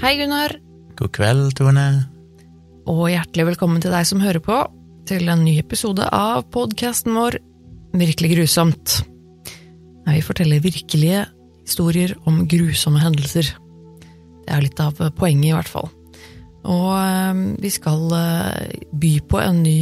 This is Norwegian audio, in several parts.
Hei, Gunnar, God kveld, Tone. og hjertelig velkommen til deg som hører på, til en ny episode av podkasten vår Virkelig grusomt. Der vi forteller virkelige historier om grusomme hendelser. Det er litt av poenget, i hvert fall. Og eh, vi skal eh, by på en ny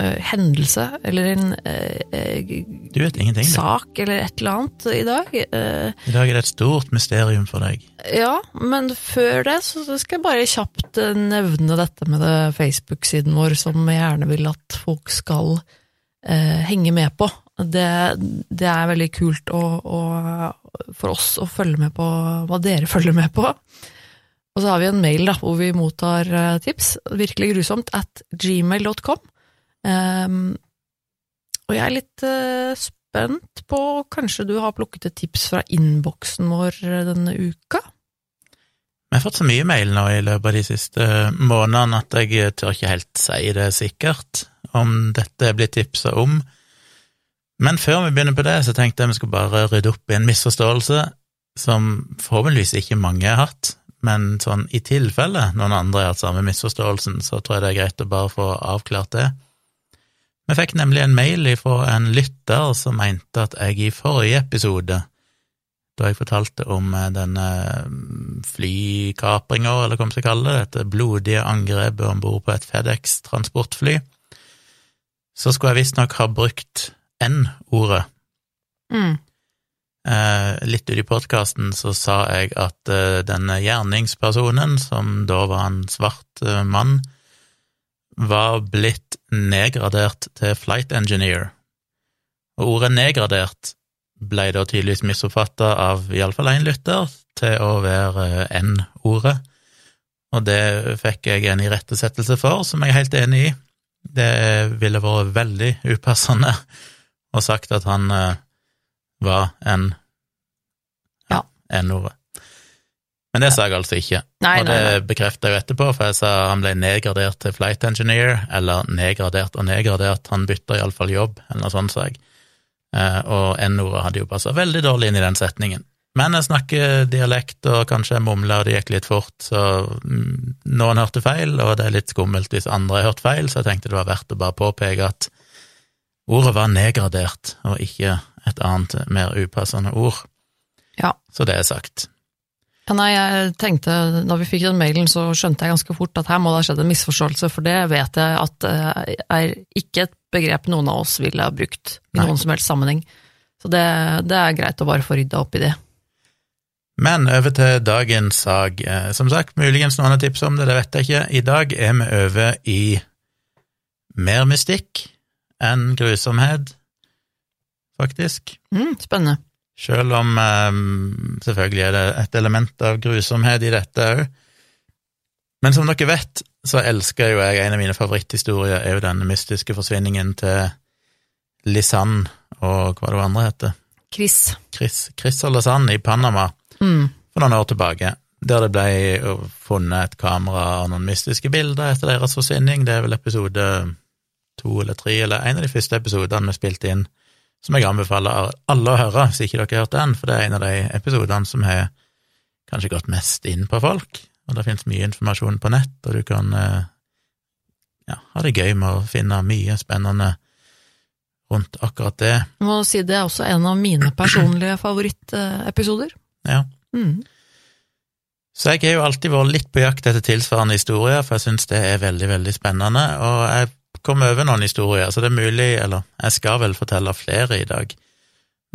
eh, hendelse, eller en uh, eh, Du sak, eller et eller annet i dag. I dag er det et stort mysterium for deg. Ja, men før det så skal jeg bare kjapt nevne dette med det Facebook-siden vår, som jeg gjerne vil at folk skal henge med på. Det, det er veldig kult å, å, for oss å følge med på hva dere følger med på. Og så har vi en mail da, hvor vi mottar tips, virkelig grusomt, at gmail.com. Ehm, og jeg er litt uh, spent på, kanskje du har plukket et tips fra innboksen vår eh, denne uka? Vi har fått så mye mail nå i løpet av de siste månedene at jeg tør ikke helt si det sikkert om dette blitt tipsa om. Men før vi begynner på det, så tenkte jeg vi skulle bare rydde opp i en misforståelse som forhåpentligvis ikke mange har hatt, men sånn i tilfelle noen andre har hatt samme misforståelsen, så tror jeg det er greit å bare få avklart det. Vi fikk nemlig en mail fra en lytter som mente at jeg i forrige episode da jeg fortalte om eh, denne flykapringa, eller hva man skal kalle det, dette blodige angrepet om bord på et FedEx-transportfly, så skulle jeg visstnok ha brukt N-ordet. Mm. Eh, litt ut i podkasten så sa jeg at eh, denne gjerningspersonen, som da var en svart mann, var blitt nedgradert til flight engineer. Og ordet nedgradert ble da tydeligvis misoppfatta av iallfall én lytter til å være eh, N-ordet, og det fikk jeg en irettesettelse for, som jeg er helt enig i. Det ville vært veldig upassende å sagt at han eh, var en ja, N-ordet. Men det sa jeg altså ikke, Nei, og det bekrefta jeg etterpå, for jeg sa han ble nedgradert til flight engineer, eller nedgradert og nedgradert, han bytta iallfall jobb, eller noe sånt, sa jeg. Eh, og N-ordet hadde jo passa veldig dårlig inn i den setningen. Men jeg snakker dialekt, og kanskje jeg mumla, og det gikk litt fort, så mm, noen hørte feil, og det er litt skummelt hvis andre har hørt feil, så jeg tenkte det var verdt å bare påpeke at ordet var nedgradert, og ikke et annet, mer upassende ord. Ja. Så det er sagt. Ja, nei, jeg tenkte, Da vi fikk den mailen, så skjønte jeg ganske fort at her må det ha skjedd en misforståelse, for det vet jeg at eh, er ikke et begrep noen av oss ville ha brukt i Nei. noen som helst sammenheng. Så det, det er greit å bare få rydda opp i det. Men over til dagens sak. Eh, Som sagt, muligens noen har tipset om det, det vet jeg ikke. I dag er vi over i mer mystikk enn grusomhet, faktisk. Mm, spennende. Selv om eh, selvfølgelig er det et element av grusomhet i dette òg. Men som dere vet, så elsker jo jeg en av mine favoritthistorier, er jo denne mystiske forsvinningen til Lisanne og hva det var andre heter, Chris. Chris, Chris og Lisanne i Panama Mm. for noen år tilbake, der det ble funnet et kamera og noen mystiske bilder etter deres forsvinning. Det er vel episode to eller tre, eller en av de første episodene vi spilte inn, som jeg anbefaler alle å høre, hvis ikke dere har hørt den, for det er en av de episodene som har kanskje gått mest inn på folk, og det finnes mye informasjon på nett, og du kan eh, ja, ha det gøy med å finne mye spennende rundt akkurat det. Jeg må si det er også en av mine personlige favorittepisoder. Ja. Mm. Så jeg har jo alltid vært litt på jakt etter tilsvarende historier, for jeg syns det er veldig, veldig spennende, og jeg kom over noen historier, så det er mulig, eller jeg skal vel fortelle flere i dag,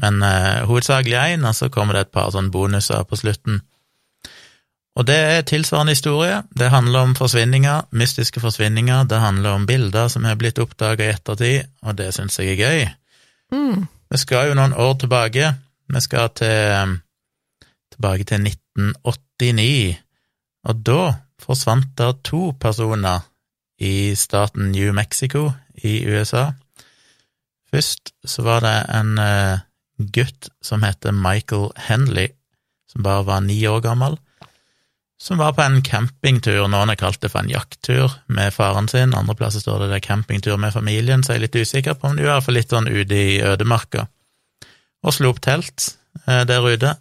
men eh, hovedsakelig én, og så kommer det et par sånne bonuser på slutten. Og det er tilsvarende historie, det handler om forsvinninger, mystiske forsvinninger, det handler om bilder som har blitt oppdaga i ettertid, og det syns jeg er gøy. Mm. Vi skal jo noen år tilbake. Vi skal til, tilbake til 1989, og da forsvant det to personer i staten New Mexico i USA. Først så var det en eh, gutt som heter Michael Henley, som bare var ni år gammel, som var på en campingtur, noen har kalt det for en jakttur, med faren sin, andre plasser står det det er campingtur med familien, så jeg er litt usikker på om du er fall litt sånn ute i ødemarka, og slo opp telt eh, der ute.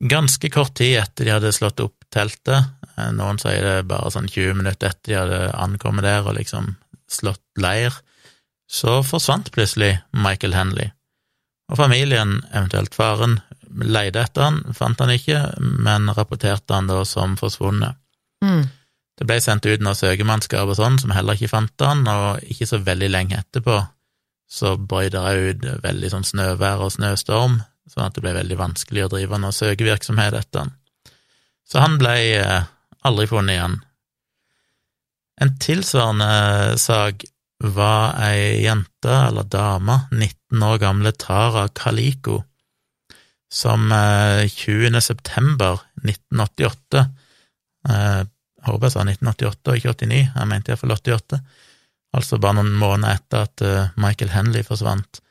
Ganske kort tid etter de hadde slått opp teltet. Eh, Noen sier det bare sånn 20 minutter etter de hadde ankommet der og liksom slått leir. Så forsvant plutselig Michael Henley. Og familien, eventuelt faren, leide etter han, fant han ikke, men rapporterte han da som forsvunnet. Mm. Det ble sendt ut noe søkemannskap og sånn, som heller ikke fant han, og ikke så veldig lenge etterpå så brøt det ut veldig sånn snøvær og snøstorm, sånn at det ble veldig vanskelig å drive noe søkevirksomhet etter han. Så han ble eh, aldri funnet igjen. En tilsvarende sak var ei jente, eller dame, 19 år gamle Tara Kaliko, som eh, 20. september 1988 eh, Jeg håper jeg sa 1988 og ikke 89, jeg mente iallfall 88, altså bare noen måneder etter at eh, Michael Henley forsvant.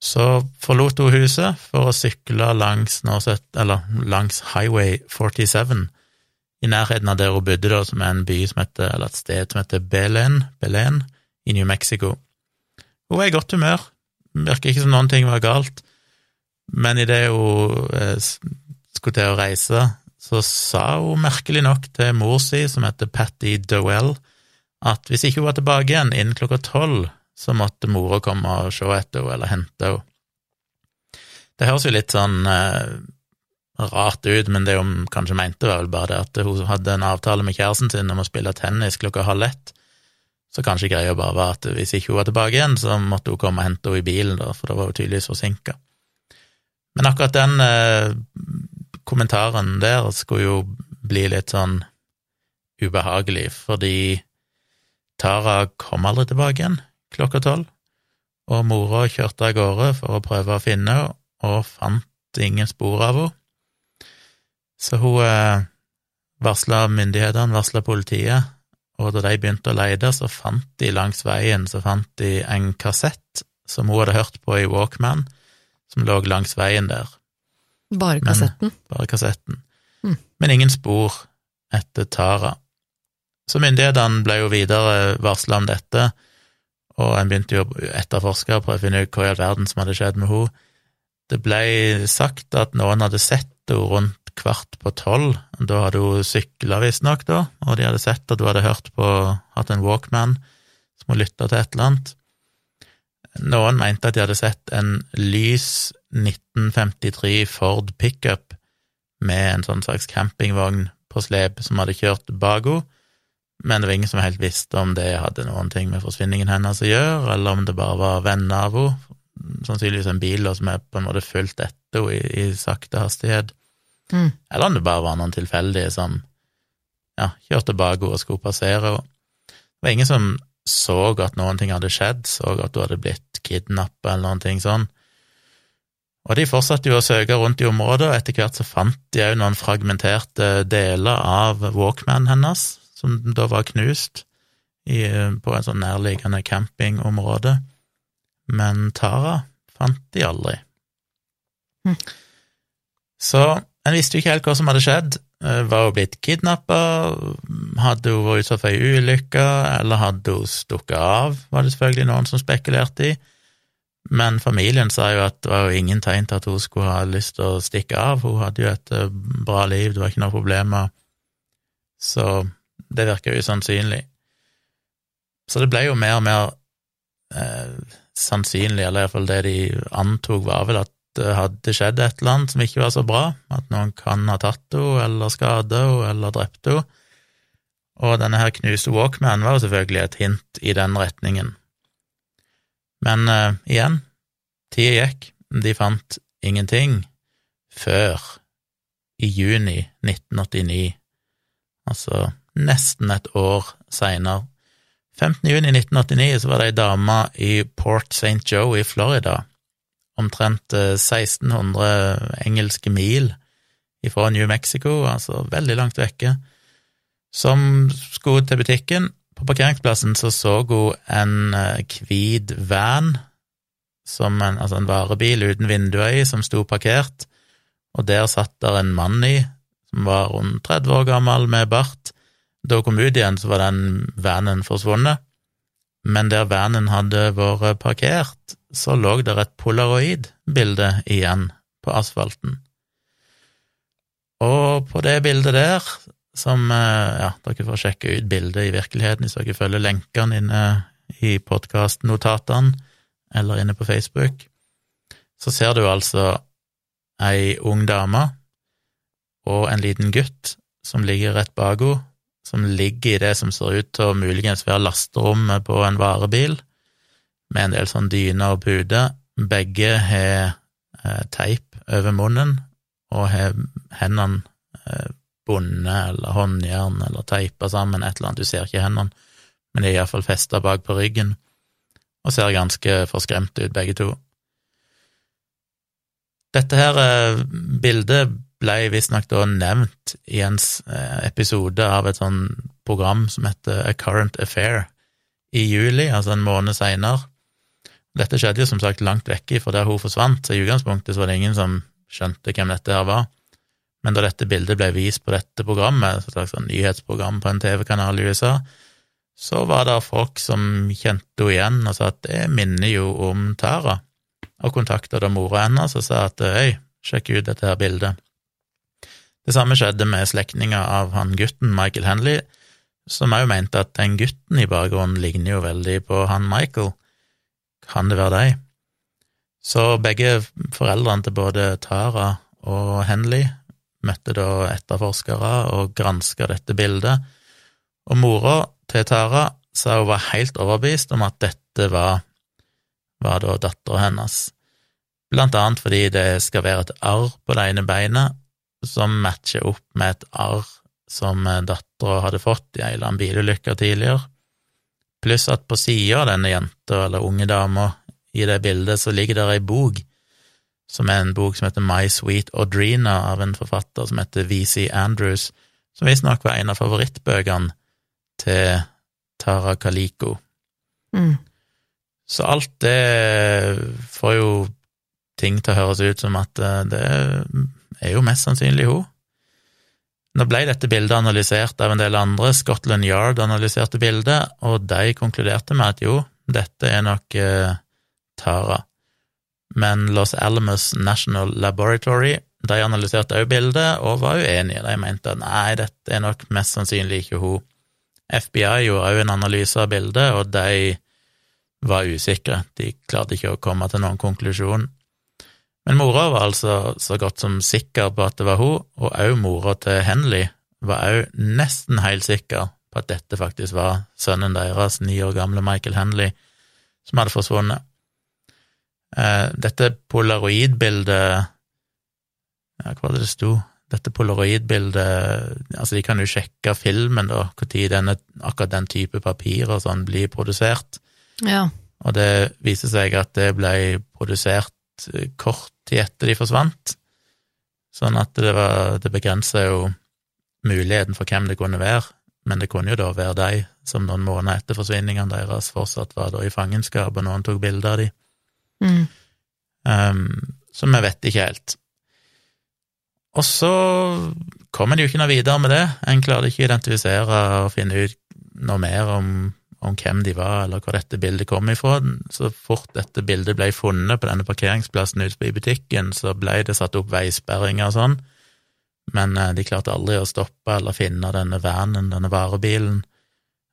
Så forlot hun huset for å sykle langs, Norset, eller langs Highway 47 i nærheten av der hun bodde, som er en by som heter, eller et sted som heter Belen, Belen i New Mexico. Hun var i godt humør, virker ikke som noen ting var galt, men idet hun eh, skulle til å reise, så sa hun merkelig nok til mor si, som heter Patty Dowell, at hvis ikke hun var tilbake igjen innen klokka tolv, så måtte mora komme og se etter henne eller hente henne. Det høres jo litt sånn eh, rart ut, men det hun kanskje mente, var vel bare det at hun hadde en avtale med kjæresten sin om å spille tennis klokka halv ett, så kanskje greia bare var at hvis ikke hun var tilbake igjen, så måtte hun komme og hente henne i bilen, da, for da var hun tydeligvis forsinka. Men akkurat den eh, kommentaren der skulle jo bli litt sånn ubehagelig, fordi Tara kom aldri tilbake igjen klokka tolv, og mora kjørte av gårde for å prøve å finne henne, og fant ingen spor av henne. Så hun eh, varsla myndighetene, varsla politiet, og da de begynte å lete, så fant de langs veien så fant de en kassett som hun hadde hørt på i Walkman, som lå langs veien der. Bare Men- kassetten. bare kassetten. Mm. Men ingen spor etter Tara. Så myndighetene ble jo videre varsla om dette, og en begynte jo å etterforske og prøve å finne ut hva i all verden som hadde skjedd med henne. Det ble sagt at noen hadde sett henne rundt kvart på tolv, da hadde hun sykla visstnok, da, og de hadde sett at hun hadde hørt på, hatt en Walkman som hun lytta til et eller annet. Noen mente at de hadde sett en lys 1953 Ford pickup med en sånn slags campingvogn på slep som hadde kjørt bak henne, men det var ingen som helt visste om det hadde noen ting med forsvinningen hennes å gjøre, eller om det bare var venner av henne, sannsynligvis en bil da, som er på en måte fulgt etter henne i, i sakte hastighet, Mm. eller om det bare var noen tilfeldige som ja, kjørte bak henne og skulle passere henne. Det var ingen som så at noen ting hadde skjedd, så at hun hadde blitt kidnappa eller noen ting sånn. Og de fortsatte jo å søke rundt i området, og etter hvert så fant de òg noen fragmenterte deler av Walkman hennes, som da var knust i, på en sånn nærliggende campingområde. Men Tara fant de aldri. Hm. Så en visste jo ikke helt hva som hadde skjedd. Eh, Var hun blitt kidnappa? Hadde hun vært utsatt for ei ulykke? Eller hadde hun stukket av? Var det selvfølgelig noen som spekulerte i. Men familien sa jo at det var jo ingen tegn til at hun skulle ha lyst til å stikke av. Hun hadde jo et eh, bra liv, det var ikke noe problemer. Så det virka usannsynlig. Så det ble jo mer og mer eh, sannsynlig, eller iallfall det de antok, var vel at det hadde skjedd et eller annet som ikke var så bra, at noen kan ha tatt henne, eller skadet henne, eller drept henne. Og denne her knuste Walkman var jo selvfølgelig et hint i den retningen. Men eh, igjen, tida gikk, de fant ingenting før i juni 1989, altså nesten et år seinere. 15. juni 1989 så var det ei dame i Port St. Joe i Florida, omtrent eh, 1600 engelske mil ifra New Mexico, altså veldig langt vekke, som skulle til butikken. På parkeringsplassen så så hun en eh, hvit van, en, altså en varebil uten vinduer i, som sto parkert, og der satt der en mann i, som var rundt 30 år gammel med bart. Da hun kom ut igjen, så var den vanen forsvunnet, men der vanen hadde vært parkert, så lå der et polaroid-bilde igjen på asfalten. Og på det bildet der som eh, Ja, dere får sjekke ut bildet i virkeligheten hvis dere følger lenkene inne i podkastnotatene eller inne på Facebook. Så ser du altså ei ung dame og en liten gutt som ligger rett bak henne, som ligger i det som ser ut til å muligens være lasterommet på en varebil, med en del sånn dyner og puter. Begge har eh, teip over munnen og har hendene eh, bundet eller håndjern eller teipa sammen, et eller annet, du ser ikke hendene, men de er iallfall festa bak på ryggen, og ser ganske forskremte ut, begge to. Dette her eh, bildet ble visstnok da nevnt i en eh, episode av et sånn program som heter A Current Affair, i juli, altså en måned seinere. Dette skjedde jo som sagt langt vekke fra der hun forsvant, så i utgangspunktet var det ingen som skjønte hvem dette her var. Men da dette bildet ble vist på dette programmet, et slags sånn nyhetsprogram på en TV-kanal i USA, så var det folk som kjente henne igjen og sa at det minner jo om Tara, og kontakta da mora hennes og sa at øy, sjekk ut dette her bildet. Det samme skjedde med slektninger av han gutten, Michael Henley, som òg mente at den gutten i bakgrunnen ligner jo veldig på han Michael. Kan det være deg? Så begge foreldrene til både Tara og Henley møtte da etterforskere og granska dette bildet, og mora til Tara sa hun var helt overbevist om at dette var, var da dattera hennes, blant annet fordi det skal være et arr på det ene beinet som matcher opp med et arr som dattera hadde fått i ei eller annen bilulykke tidligere, pluss at på sida av denne jenta eller unge dama i det bildet så ligger der ei bok, som er en bok som heter My Sweet Audrina av en forfatter som heter VC Andrews, som visstnok var en av favorittbøkene til Tara Kaliko. Mm. Så alt det får jo ting til å høres ut som at eh, det er jo mest sannsynlig hun. Nå ble dette bildet analysert av en del andre, Scotland Yard analyserte bildet, og de konkluderte med at jo, dette er nok eh, Tara. Men Los Alamos National Laboratory de analyserte også bildet, og var uenige. De mente at nei, dette er nok mest sannsynlig ikke hun. FBI gjorde også en analyse av bildet, og de var usikre. De klarte ikke å komme til noen konklusjon. Men mora var altså så godt som sikker på at det var hun, og òg mora til Henley var òg nesten helt sikker på at dette faktisk var sønnen deres, ni år gamle Michael Henley, som hadde forsvunnet. Eh, dette polaroidbildet ja, Hva var det det sto? Dette polaroidbildet Altså, de kan jo sjekke filmen, da, når akkurat den type papir og sånn blir produsert. Ja. Og det viser seg at det ble produsert kort tid etter de forsvant, sånn at det, var, det begrenser jo muligheten for hvem det kunne være, men det kunne jo da være de som noen måneder etter forsvinningene deres fortsatt var da i fangenskap, og noen tok bilder av de. Mm. Um, så vi vet ikke helt. Og så kom en jo ikke noe videre med det, en klarte ikke å identifisere og finne ut noe mer om om hvem de var, eller hvor dette bildet kom ifra. Så fort dette bildet ble funnet på denne parkeringsplassen ute i butikken, så ble det satt opp veisperringer og sånn, men eh, de klarte aldri å stoppe eller finne denne vanen, denne varebilen,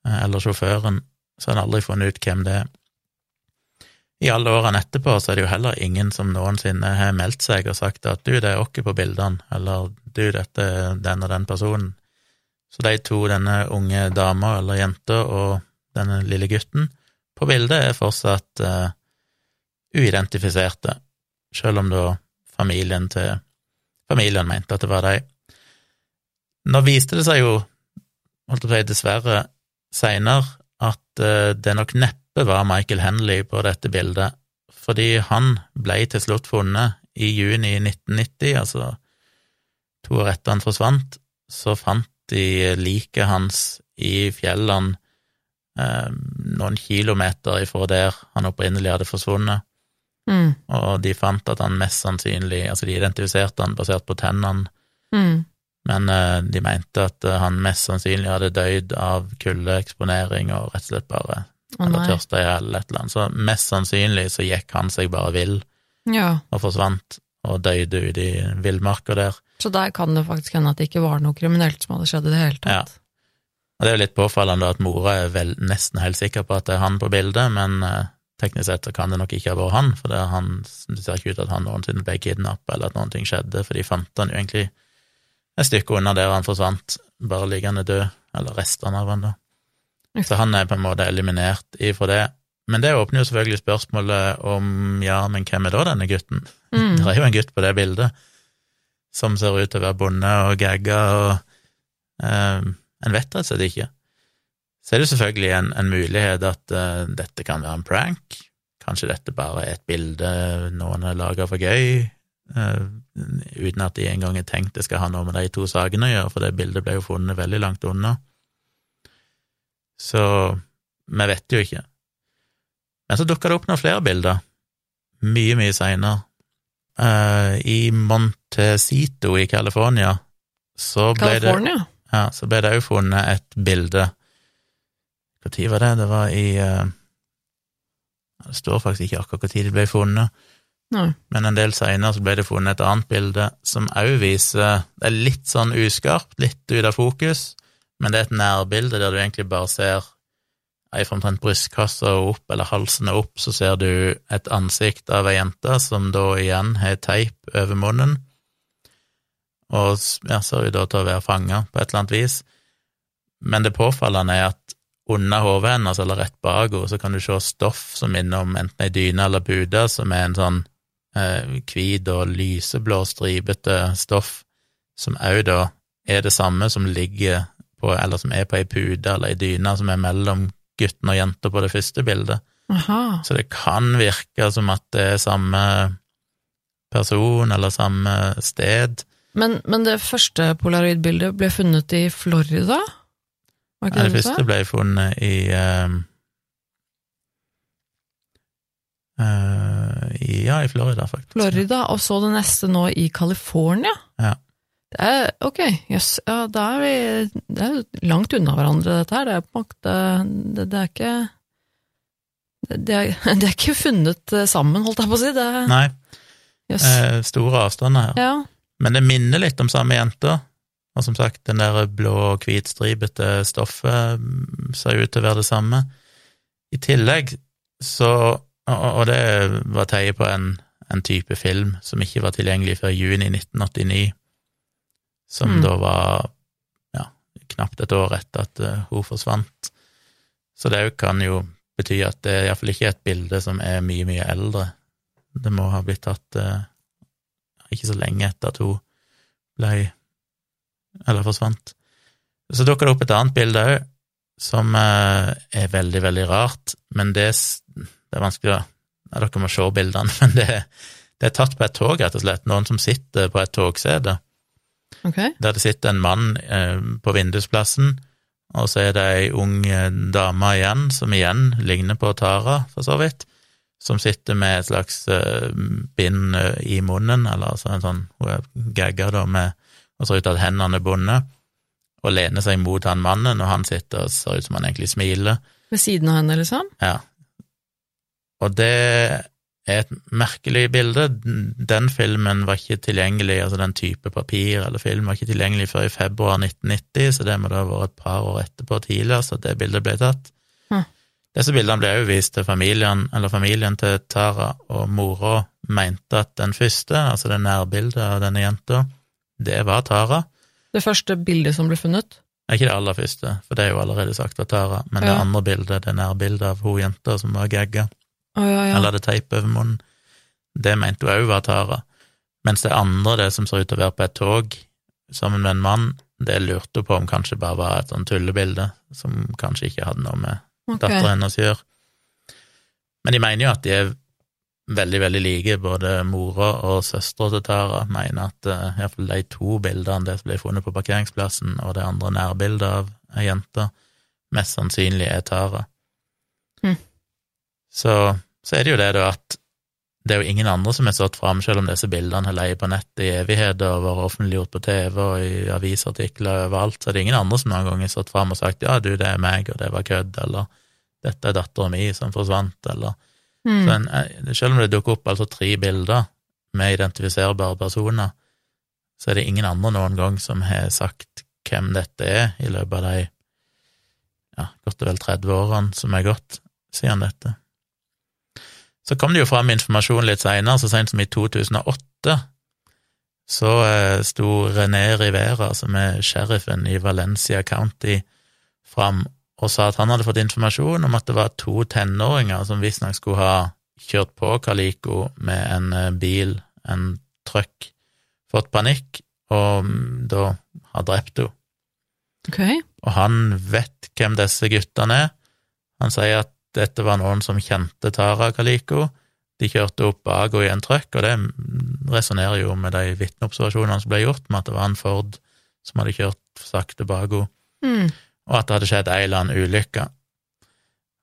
eh, eller sjåføren, så har en aldri funnet ut hvem det er. I alle årene etterpå så er det jo heller ingen som noensinne har meldt seg og sagt at du, det er oss på bildene, eller du, dette er den og den personen. Så de to, denne unge dama eller jenta og denne lille gutten, på bildet er fortsatt uh, uidentifiserte, selv om da familien til familien mente at det var de. Nå viste det seg jo, holdt jeg på å si dessverre, seinere at uh, det nok neppe var Michael Henley på dette bildet, fordi han ble til slutt funnet i juni 1990, altså to år etter han forsvant, så fant de liket hans i fjellene noen kilometer ifra der han opprinnelig hadde forsvunnet. Mm. Og de fant at han mest sannsynlig Altså, de identifiserte han basert på tennene, Mm. men eh, de mente at eh, han mest sannsynlig hadde dødd av kuldeeksponering og rett og slett bare oh, eller tørsta i hjel eller et eller annet. Så mest sannsynlig så gikk han seg bare vill Ja. og forsvant, og døde ute i villmarka der. Så der kan det faktisk hende at det ikke var noe kriminelt som hadde skjedd i det hele tatt. Og det er jo litt påfallende at mora er vel nesten helt sikker på at det er han på bildet, men eh, teknisk sett så kan det nok ikke ha vært han, for det, han, det ser ikke ut til at han noensinne ble kidnappa, eller at noen ting skjedde, for de fant han jo egentlig et stykke unna der han forsvant, bare liggende død, eller restene av han, da. Så han er på en måte eliminert ifra det. Men det åpner jo selvfølgelig spørsmålet om ja, men hvem er da denne gutten? Mm. Det er jo en gutt på det bildet som ser ut til å være bonde og gagga, og eh, en vet rett og slett ikke. Så er det selvfølgelig en, en mulighet at uh, dette kan være en prank. Kanskje dette bare er et bilde noen har laga for gøy, uh, uten at de engang har tenkt det skal ha noe med de to sakene å gjøre, for det bildet ble jo funnet veldig langt unna. Så vi vet jo ikke. Men så dukka det opp noen flere bilder, mye, mye seinere. I Montecito i California så ble det California? Ja, så ble det òg funnet et bilde Når var det? Det var i eh, Det står faktisk ikke akkurat når det ble funnet, Nei. men en del seinere så ble det funnet et annet bilde som òg viser Det er litt sånn uskarpt, litt ut av fokus, men det er et nærbilde der du egentlig bare ser ei fra omtrent brystkassa og opp, eller halsen og opp, så ser du et ansikt av ei jente som da igjen har teip over munnen, og ja, ser ut da til å være fanga på et eller annet vis. Men det påfallende er at under hodet hennes, eller rett bak henne, så kan du se stoff som minner om enten ei dyne eller pute, som er en sånn eh, og lyseblå stripete stoff, som òg da er det samme som ligger på, eller som er på ei pute eller ei dyne som er mellom gutten og jenta på det første bildet. Aha. Så det kan virke som at det er samme person eller samme sted. Men, men det første polaroidbildet ble funnet i Florida? Var ikke det det første ble funnet i eh, uh, i, Ja, i Florida, faktisk. Florida, og så det neste nå i California? Ja. Det er, ok, jøss, ja, da er vi det er langt unna hverandre, dette her. Det er på en måte Det, er ikke det, det er, det er ikke funnet eh, sammen, holdt jeg på å si. Det, Nei, Yes. eh, store avstander her. Ja. Men det minner litt om samme jenta. Og som sagt, den der blå og hvitstripete stoffet mm, ser ut til å være det samme. I tillegg så Og, det var Teie på en, en type film som ikke var tilgjengelig før juni 1989, som Mm. da var ja, knapt et år etter at eh, hun forsvant. Så det kan jo bety at det er iallfall ikke et bilde som er mye, mye eldre. Det må ha blitt tatt eh, ikke så lenge etter at hun ble eller forsvant. Så dukker det opp et annet bilde òg, som eh, er veldig, veldig rart, men det, det er vanskelig å ja, Dere må se bildene, men det, det er tatt på et tog, rett og slett. Noen som sitter på et togsete, Okay. der det sitter en mann eh, på vindusplassen, og så er det ei ung eh, dame igjen, som igjen ligner på Tara, for så vidt, som sitter med et slags eh, bind eh, i munnen, eller altså en sånn Hun er gagga da med og ser ut til at hendene er bundet, og lener seg mot han mannen, og han sitter og ser ut som han egentlig smiler. Ved siden av henne, liksom? Ja. Og det er et merkelig bilde. Den filmen var ikke tilgjengelig, altså den type papir eller film var ikke tilgjengelig før i februar 1990, så det må da ha vært et par år etterpå tidligere, så det bildet ble tatt. Disse bildene ble også vist til familien, eller familien til Tara, og mora mente at den første, altså det nærbildet av denne jenta, det var Tara. Det første bildet som ble funnet? Ikke det aller første, for det er jo allerede sagt var Tara, men det andre bildet, det nærbildet av hun jenta som var gagga, Å ja, ja. eller hadde teip over munnen, det mente hun òg var Tara. Mens det andre, det som ser ut til å være på et tog sammen med en mann, det lurte hun på om kanskje bare var et sånn tullebilde, som kanskje ikke hadde noe med Ok. dattera hennes gjør. Men de mener jo at de er veldig, veldig like, både mora og søstera til Tara mener at uh, iallfall de to bildene, det som ble funnet på parkeringsplassen, og det andre nærbildet av ei jente, mest sannsynlig er Tara. Hm. Så, så er det jo det, da, at det er jo ingen andre som har stått fram, selv om disse bildene har ligget på nettet i evigheter og vært offentliggjort på TV og i avisartikler overalt, så er det ingen andre som noen gang har stått fram og sagt ja, du, det er meg, og det var kødd, eller dette er dattera mi som forsvant, eller Mm. en, eh, Selv om det dukker opp altså tre bilder med identifiserbare personer, så er det ingen andre noen gang som har sagt hvem dette er i løpet av de ja, godt og vel 30 årene som er gått siden dette. Så kom det jo fram informasjon litt seinere, så sent som i 2008, så eh, sto René Rivera, som er sheriffen i Valencia County, fram og sa at han hadde fått informasjon om at det var to tenåringer som visstnok skulle ha kjørt på Calico med en eh, bil, en truck, fått panikk og mm, da har drept henne. Okay. Og han vet hvem disse guttene er. Han sier at dette var noen som kjente Tara Kaliko. De kjørte opp bak henne i en trøkk, og det resonnerer jo med de vitneobservasjonene som ble gjort, med at det var en Ford som hadde kjørt sakte bak henne, Mm. og at det hadde skjedd ei eller annen ulykke.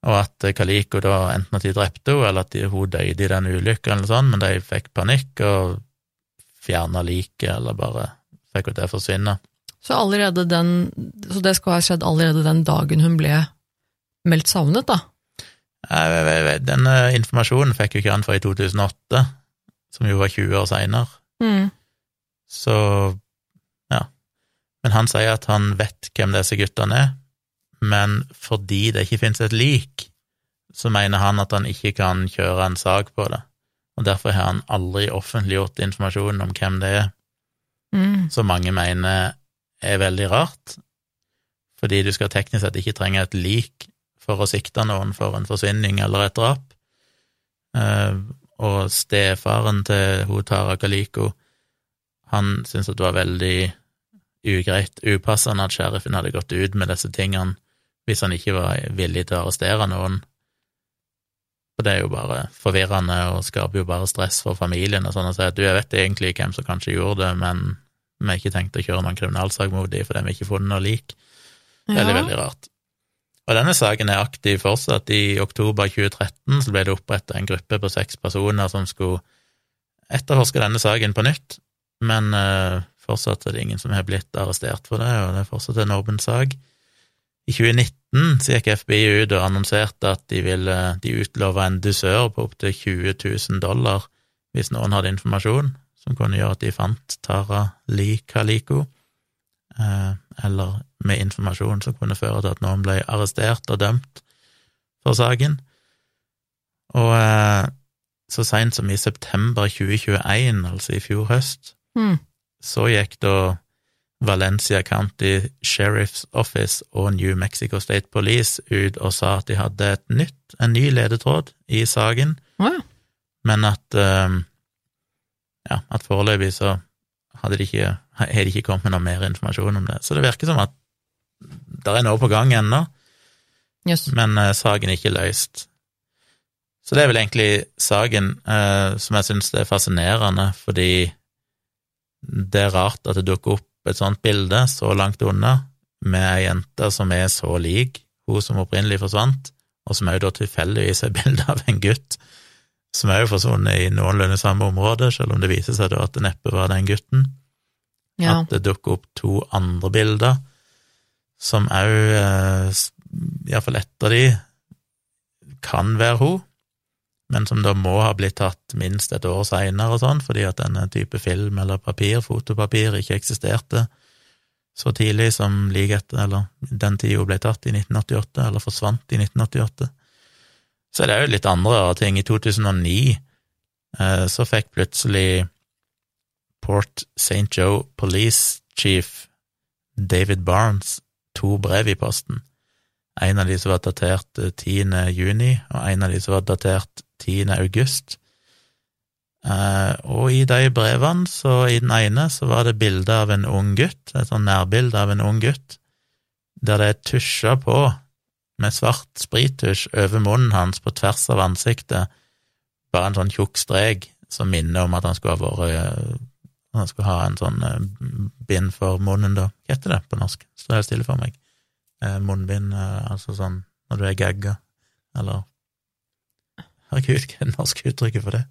Og at Kaliko da enten at de drepte henne, eller at de, hun døde i den ulykka, eller sånn, men de fikk panikk og fjerna liket, eller bare fikk henne til å forsvinne. Så den Så det skal ha skjedd allerede den dagen hun ble meldt savnet, da? Jeg, jeg, denne informasjonen fikk jo ikke han før i 2008, som jo var 20 år seinere. Mm. Så ja. Men han sier at han vet hvem disse guttene er, men fordi det ikke finnes et lik, så mener han at han ikke kan kjøre en sak på det, og derfor har han aldri offentliggjort informasjonen om hvem det er, Mm. som mange mener er veldig rart, fordi du skal teknisk sett ikke trenge et lik for å sikte noen for en forsvinning eller et drap. Eh, og stefaren til hun Tara Kaliko, han syntes at det var veldig ugreit, upassende at sheriffen hadde gått ut med disse tingene hvis han ikke var villig til å arrestere noen. For det er jo bare forvirrende og skaper jo bare stress for familien og sånn å si at du, jeg vet egentlig hvem som kanskje gjorde det, men vi har ikke tenkt å kjøre noen kriminalsak mot dem fordi vi har ikke funnet noe lik. Veldig, Ja. veldig rart. Og denne saken er aktiv fortsatt. I oktober 2013 så ble det opprettet en gruppe på seks personer som skulle etterforske denne saken på nytt, men uh, fortsatt er det ingen som har blitt arrestert for det, og det er fortsatt en åpen sak. I 2019 så gikk FBI ut og annonserte at de ville de utlova en dusør på opptil 20 000 dollar hvis noen hadde informasjon som kunne gjøre at de fant Tara Lee Kaliko, eller med informasjon som kunne føre til at noen ble arrestert og dømt for saken. Og eh, så seint som i september 2021, altså i fjor høst, Mm. så gikk da Valencia County Sheriff's Office og New Mexico State Police ut og sa at de hadde et nytt, en ny ledetråd i saken, wow. men at eh, ja, at foreløpig så hadde de ikke, har de ikke kommet med noe mer informasjon om det. Så det virker som at det er noe på gang ennå, yes. men uh, saken er ikke løst. Så det er vel egentlig saken uh, som jeg syns er fascinerende, fordi det er rart at det dukker opp et sånt bilde så langt unna, med ei jente som er så lik hun som opprinnelig forsvant, og som òg da tilfeldigvis er bilde av en gutt som er jo forsvunnet i noenlunde samme område, selv om det viser seg da at det neppe var den gutten Ja. at det dukker opp to andre bilder, som òg, iallfall etter de, kan være hun, men som da må ha blitt tatt minst et år seinere og sånn, fordi at denne type film eller papir, fotopapir, ikke eksisterte så tidlig som like etter, eller den tida hun ble tatt i 1988, eller forsvant i 1988. Så er det jo litt andre rare ting. I 2009 eh, så fikk plutselig Port St. Joe Police Chief David Barnes to brev i posten. En av de som var datert eh, 10. juni, og en av de som var datert 10. august. Eh, og i de brevene, så i den ene, så var det bilde av en ung gutt, et sånn nærbilde av en ung gutt, der det er tusja på med svart sprittusj over munnen hans på tvers av ansiktet, bare en sånn tjukk strek som minner om at han skulle ha vært eh, han skulle ha en sånn eh, bind for munnen, da. Hva heter det på norsk? Står helt stille for meg. Eh, munnbind, eh, altså sånn når du er gagga, eller Herregud, hva er det norske uttrykket for det?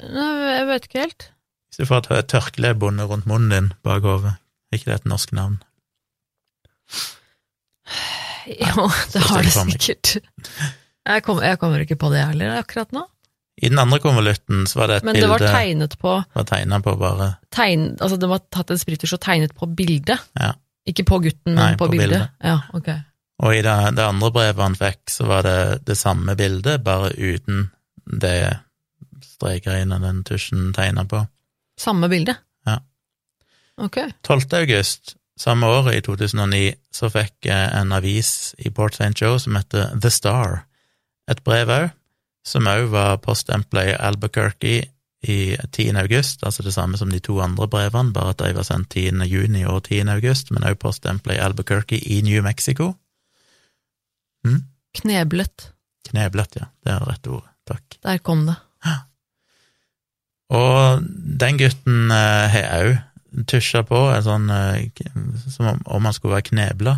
Jeg vet ikke helt. Hvis du får et tørkle bundet rundt munnen din bak hodet, er ikke det et norsk navn? Jo, det har det sikkert. Jeg kommer, jeg kommer ikke på det heller akkurat nå. I den andre konvolutten så var det et bilde Men det var tegnet på var tegnet på bare tegn, Altså det var tatt en sprittusj og tegnet på bildet? Ja. Ikke på gutten, men Nei, på, på bildet? bildet. Ja, ok. Og i det, det andre brevet han fikk, så var det det samme bildet, bare uten det strekregnet den tusjen tegna på. Samme bilde? Ja. Ok. 12. august samme året, i 2009, så fikk en avis i Port St. Joe som heter The Star, et brev òg, som òg var poststempla i Albuquerque i 10. august, altså det samme som de to andre brevene, bare at de var sendt 10. juni og 10. august, men òg poststempla i Albuquerque i New Mexico. Hm? Kneblet. Kneblet, ja, det er rett ord, takk. Der kom det. Og den gutten har har òg tusja på en sånn eh, som om, om han skulle være knebla,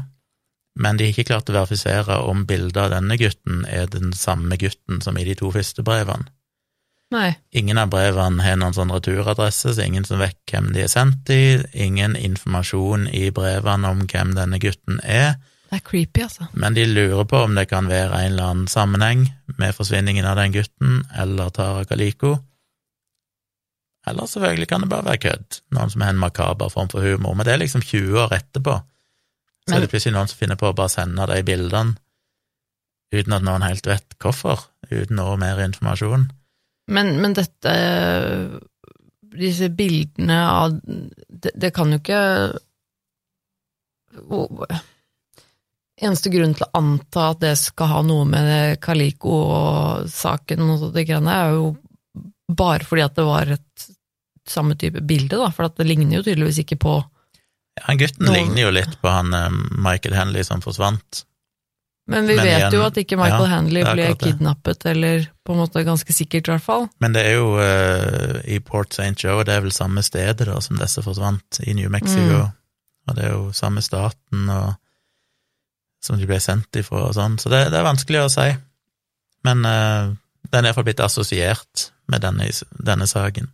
men de har ikke klart å verifisere om bildet av denne gutten er den samme gutten som i de to første brevene. Nei. Ingen av brevene har noen sånn returadresse, så ingen som vet hvem de er sendt i, ingen informasjon i brevene om hvem denne gutten er, Det er creepy, altså. men de lurer på om det kan være en eller annen sammenheng med forsvinningen av den gutten eller Tara Kaliko. Eller selvfølgelig kan det bare være kødd, noen som har en makaber form for humor, men det er liksom 20 år etterpå. Så Men- er det plutselig noen som finner på å bare sende de bildene uten at noen helt vet hvorfor, uten noe mer informasjon. Men, men dette Disse bildene av Det, det kan jo ikke Eneste grunn til å anta at det skal ha noe med Kaliko og saken og det greiene, er jo bare fordi at det var et samme type bilde, da, for at det ligner jo tydeligvis ikke på Ja, gutten Noen- ligner jo litt på han eh, Michael Henley som forsvant. Men vi Men vet igjen, jo at ikke Michael ja, Henley ble kidnappet, eller på en måte ganske sikkert, i hvert fall. Men det er jo uh, i Port St. Joe, det er vel samme stedet da som disse forsvant, i New Mexico. Mm. Og det er jo samme staten og, som de ble sendt ifra og sånn, så det, det er vanskelig å si. Men uh, den er iallfall blitt assosiert med denne, denne saken.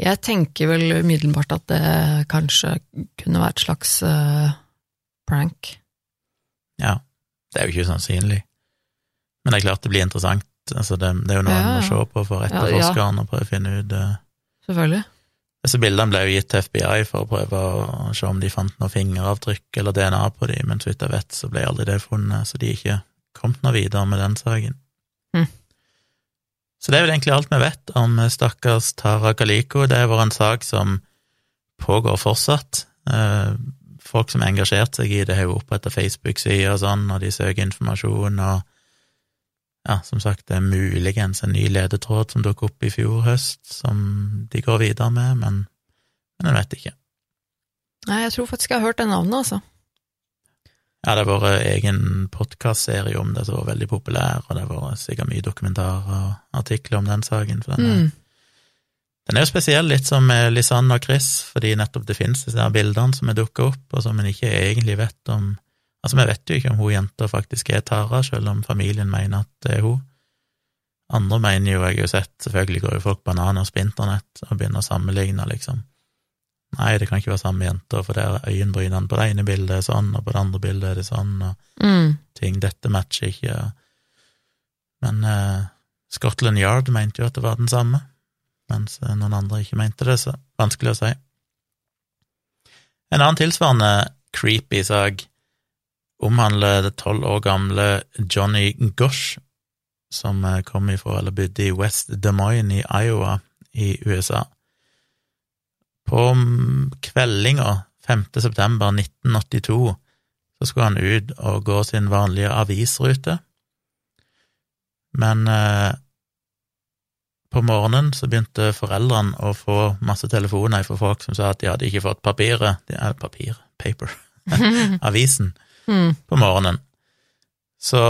Jeg tenker vel umiddelbart at det kanskje kunne være et slags uh, prank. Ja, det er jo ikke sannsynlig. Men det er klart det blir interessant. Altså det, det er jo noe Ja, ja. må se på for Ja, ja. etterforskeren og prøve å finne ut uh, Selvfølgelig. Disse bildene ble jo gitt til FBI for å prøve å se om de fant noe fingeravtrykk eller DNA på dem, men så vidt jeg vet, så ble aldri det funnet, så de ikke kommet noe videre med den saken. Så det er vel egentlig alt vi vet om stakkars Tara Kaliko. Det har vært en sak som pågår fortsatt. Eh, Folk som har engasjert seg i det, har jo oppretta Facebook-sider og sånn, og de søker informasjon, og ja, som sagt, det er muligens en ny ledetråd som dukket opp i fjor høst, som de går videre med, men, men jeg vet ikke. Nei, jeg tror faktisk jeg har hørt det navnet, altså. Ja, det har vært egen podkastserie om det som var veldig populær, og det har vært sikkert mye dokumentarer og artikler om den saken, for den er, Mm. den er jo spesiell, litt som med Lisanne og Chris, fordi nettopp det finnes disse her bildene som er dukka opp, og som en ikke egentlig vet om Altså, vi vet jo ikke om hun jenta faktisk er Tara, selv om familien mener at det er hun. Andre mener jo, jeg har jo sett, selvfølgelig går jo folk bananas på internett og begynner å sammenligne, liksom. Nei, det kan ikke være samme jenta, for det er øyenbrynene på det ene bildet er sånn, og på det andre bildet er det sånn, og Mm. ting, dette matcher ikke. Men eh, Scotland Yard mente jo at det var den samme, mens eh, noen andre ikke mente det, så vanskelig å si. En annen tilsvarende creepy sak omhandler det tolv år gamle Johnny Gosh, som eh, kom ifra, eller bodde i West Des Moines i Iowa i USA. På kveldinga 5. september 1982 så skulle han ut og gå sin vanlige avisrute, men eh, på morgenen så begynte foreldrene å få masse telefoner fra folk som sa at de hadde ikke fått papiret, de, er papir, paper, avisen, Mm. på morgenen. Så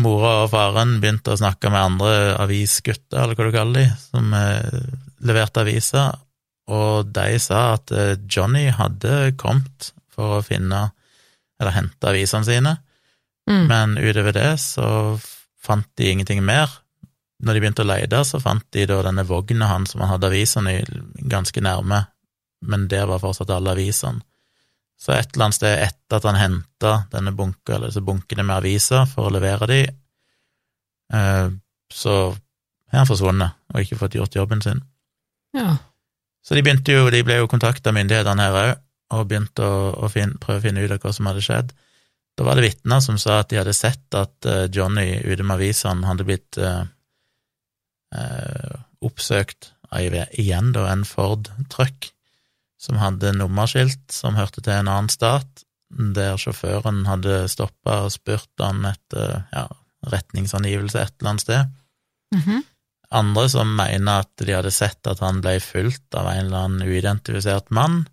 mora og faren begynte å snakke med andre avisgutter, eller hva du kaller de, som eh, leverte aviser, og de sa at eh, Johnny hadde kommet for å finne, eller hente avisene sine, Mm. men utover det så fant de ingenting mer. Når de begynte å lete, så fant de da denne vogna hans som han hadde avisene i ganske nærme, men der var fortsatt alle avisene. Så et eller annet sted etter at han henta denne bunka, eller disse bunkene med aviser for å levere de, eh, så har han forsvunnet og ikke fått gjort jobben sin. Ja. Så de jo, de ble jo kontakta av myndighetene her òg, og begynte å, å finne, prøve å finne ut av hva som hadde skjedd. Da var det vitner som sa at de hadde sett at eh, Johnny ute med avisene hadde blitt eh, eh, oppsøkt av igjen da en Ford Truck som hadde nummerskilt som hørte til en annen stat, der sjåføren hadde stoppa og spurt han etter ja, retningsangivelse et eller annet sted. Mhm. Andre som mener at de hadde sett at han ble fulgt av en eller annen uidentifisert mann,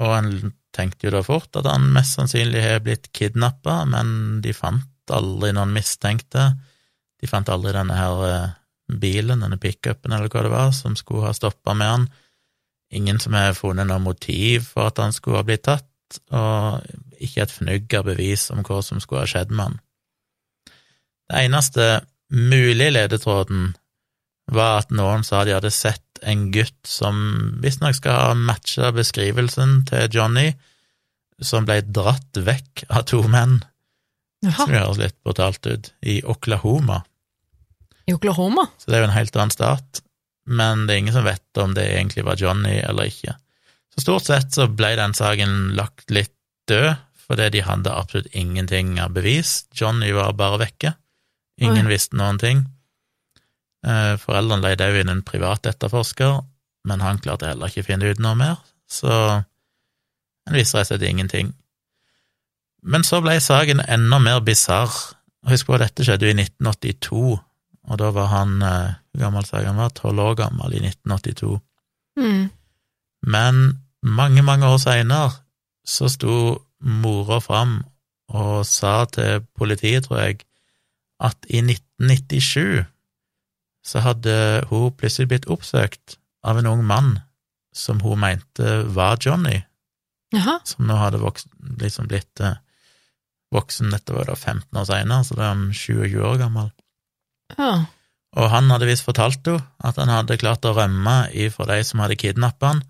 og en tenkte jo da fort at han mest sannsynlig har blitt kidnappa, men de fant aldri noen mistenkte. De fant aldri denne her eh, bilen, denne pickupen eller hva det var, som skulle ha stoppa med han. Ingen som har funnet noe motiv for at han skulle ha blitt tatt, og ikke et fnugg av bevis om hva som skulle ha skjedd med han. Det eneste mulige ledetråden var at noen sa de hadde sett en gutt som visstnok skal ha matcha beskrivelsen til Johnny, som ble dratt vekk av to menn, som høres litt brutalt ut, i Oklahoma. I Oklahoma? Så det er jo en helt annen stat, men det er ingen som vet om det egentlig var Johnny eller ikke. Så stort sett så ble den saken lagt litt død, fordi de hadde absolutt ingenting av bevis. Johnny var bare vekke. Ingen Oi. visste noen ting. Eh, Foreldrene leide òg inn en privat etterforsker, men han klarte heller ikke å finne ut noe mer, så en visste rett og slett ingenting. Men så ble saken enda mer bisarr. Husk på dette skjedde jo i 1982, og da var han eh, Hvor gammel sa han var? Tolv år gammel i 1982. Mm. Men mange, mange år seinere så sto mora fram og sa til politiet, tror jeg, at i 1997 så hadde hun plutselig blitt oppsøkt av en ung mann som hun mente var Johnny, Aha. som nå hadde voksen, liksom blitt eh, voksen, dette var da 15 år seinere, så da er han 27 år gammel. Ja. Og han hadde visst fortalt henne at han hadde klart å rømme ifra de som hadde kidnappa han,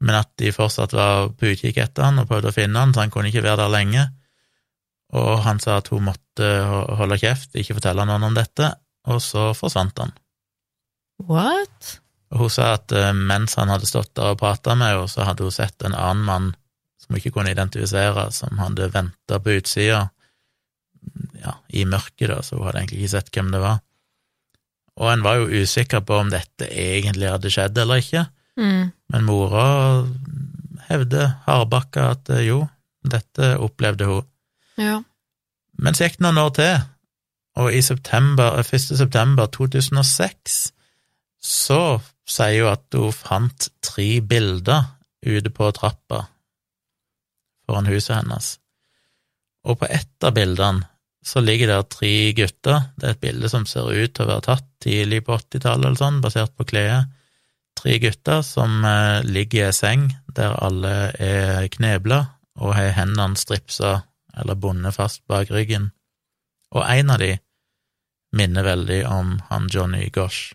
men at de fortsatt var på utkikk etter han og prøvde å finne han, så han kunne ikke være der lenge. Og han sa at hun måtte holde kjeft, ikke fortelle noen om dette, og så forsvant han. What? Og hun sa at eh, mens han hadde stått der og prata med henne, så hadde hun sett en annen mann som hun ikke kunne identifisere, som hadde venta på utsida, ja, i mørket, da, så hun hadde egentlig ikke sett hvem det var. Og en var jo usikker på om dette egentlig hadde skjedd eller ikke, Mm. men mora hevder hardbakka at eh, jo, dette opplevde hun. Ja. Men så gikk det noen år til, og i september, 1. september 2006 så sier hun at hun fant tre bilder ute på trappa foran huset hennes. Og på ett av bildene så ligger der tre gutter. Det er et bilde som ser ut til å være tatt tidlig på 80-tallet eller sånn, basert på kledet. Tre gutter som eh, ligger i ei seng der alle er knebla og har hendene stripsa eller bundet fast bak ryggen, og en av de minner veldig om han Johnny Gosh.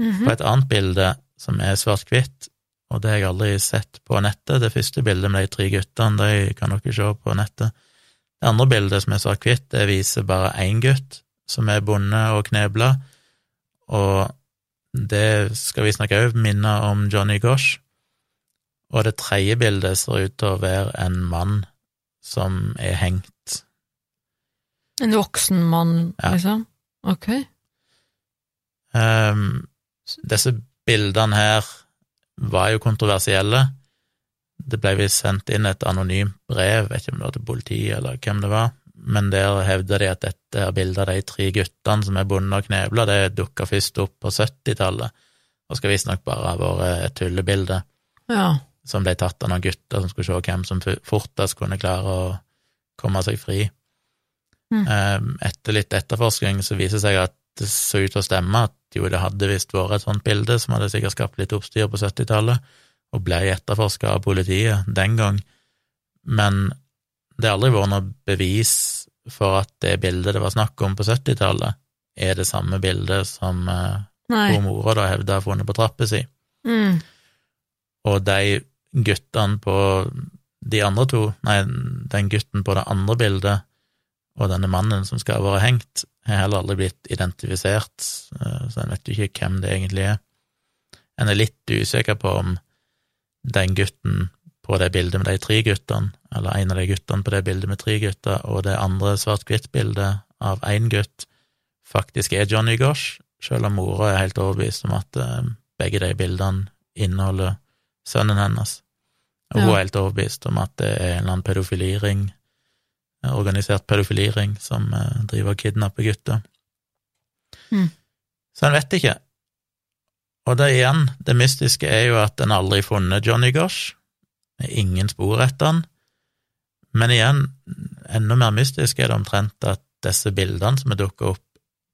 Mhm. På et annet bilde som er svart-hvitt, og det har jeg aldri sett på nettet, det første bildet med de tre guttene, de kan dere se på nettet. Det andre bildet som er svart-hvitt, det viser bare én gutt som er bonde og knebla, og det skal visstnok òg minne om Johnny Gosh. Og det tredje bildet ser ut til å være en mann som er hengt. En voksen mann, Ja. liksom? Ok. Um, disse bildene her var jo kontroversielle. Det ble visst sendt inn et anonymt brev, vet ikke om det var til politiet eller hvem det var, men der hevder de at dette er bildet av de tre guttene som er bundet og knebla, det dukka først opp på 70-tallet, og skal visstnok bare ha vært et tullebilde Ja. som ble tatt av noen gutter som skulle se hvem som fortest kunne klare å komme seg fri. Mm. Ehm, Etter litt etterforskning så viser det seg at det så ut til å stemme at jo, det hadde visst vært et sånt bilde som hadde sikkert skapt litt oppstyr på 70-tallet, og ble etterforska av politiet den gang, men det har aldri vært noe bevis for at det bildet det var snakk om på 70-tallet, er det samme bildet som hvor Nei. mora da hevda har funnet på trappa si. Mm. Og de guttene på de andre to, nei, den gutten på det andre bildet og denne mannen som skal ha vært hengt, har heller aldri blitt identifisert, eh, så en vet jo ikke hvem det egentlig er. En er litt usikker på om den gutten på det bildet med de tre guttene, eller en av de guttene på det bildet med tre gutter, og det andre svart-hvitt-bildet av én gutt, faktisk er Johnny Gosh, selv om mora er helt overbevist om at eh, begge de bildene inneholder sønnen hennes. Og hun er helt overbevist om at det er en eller annen pedofiliring, organisert pedofiliring, som eh, driver og kidnapper gutter. Mm. Så en vet ikke. Og det igjen, det mystiske er jo at en aldri har funnet Johnny Gosh. Ingen spor etter han. Men igjen, enda mer mystisk er det omtrent at disse bildene som er dukket opp,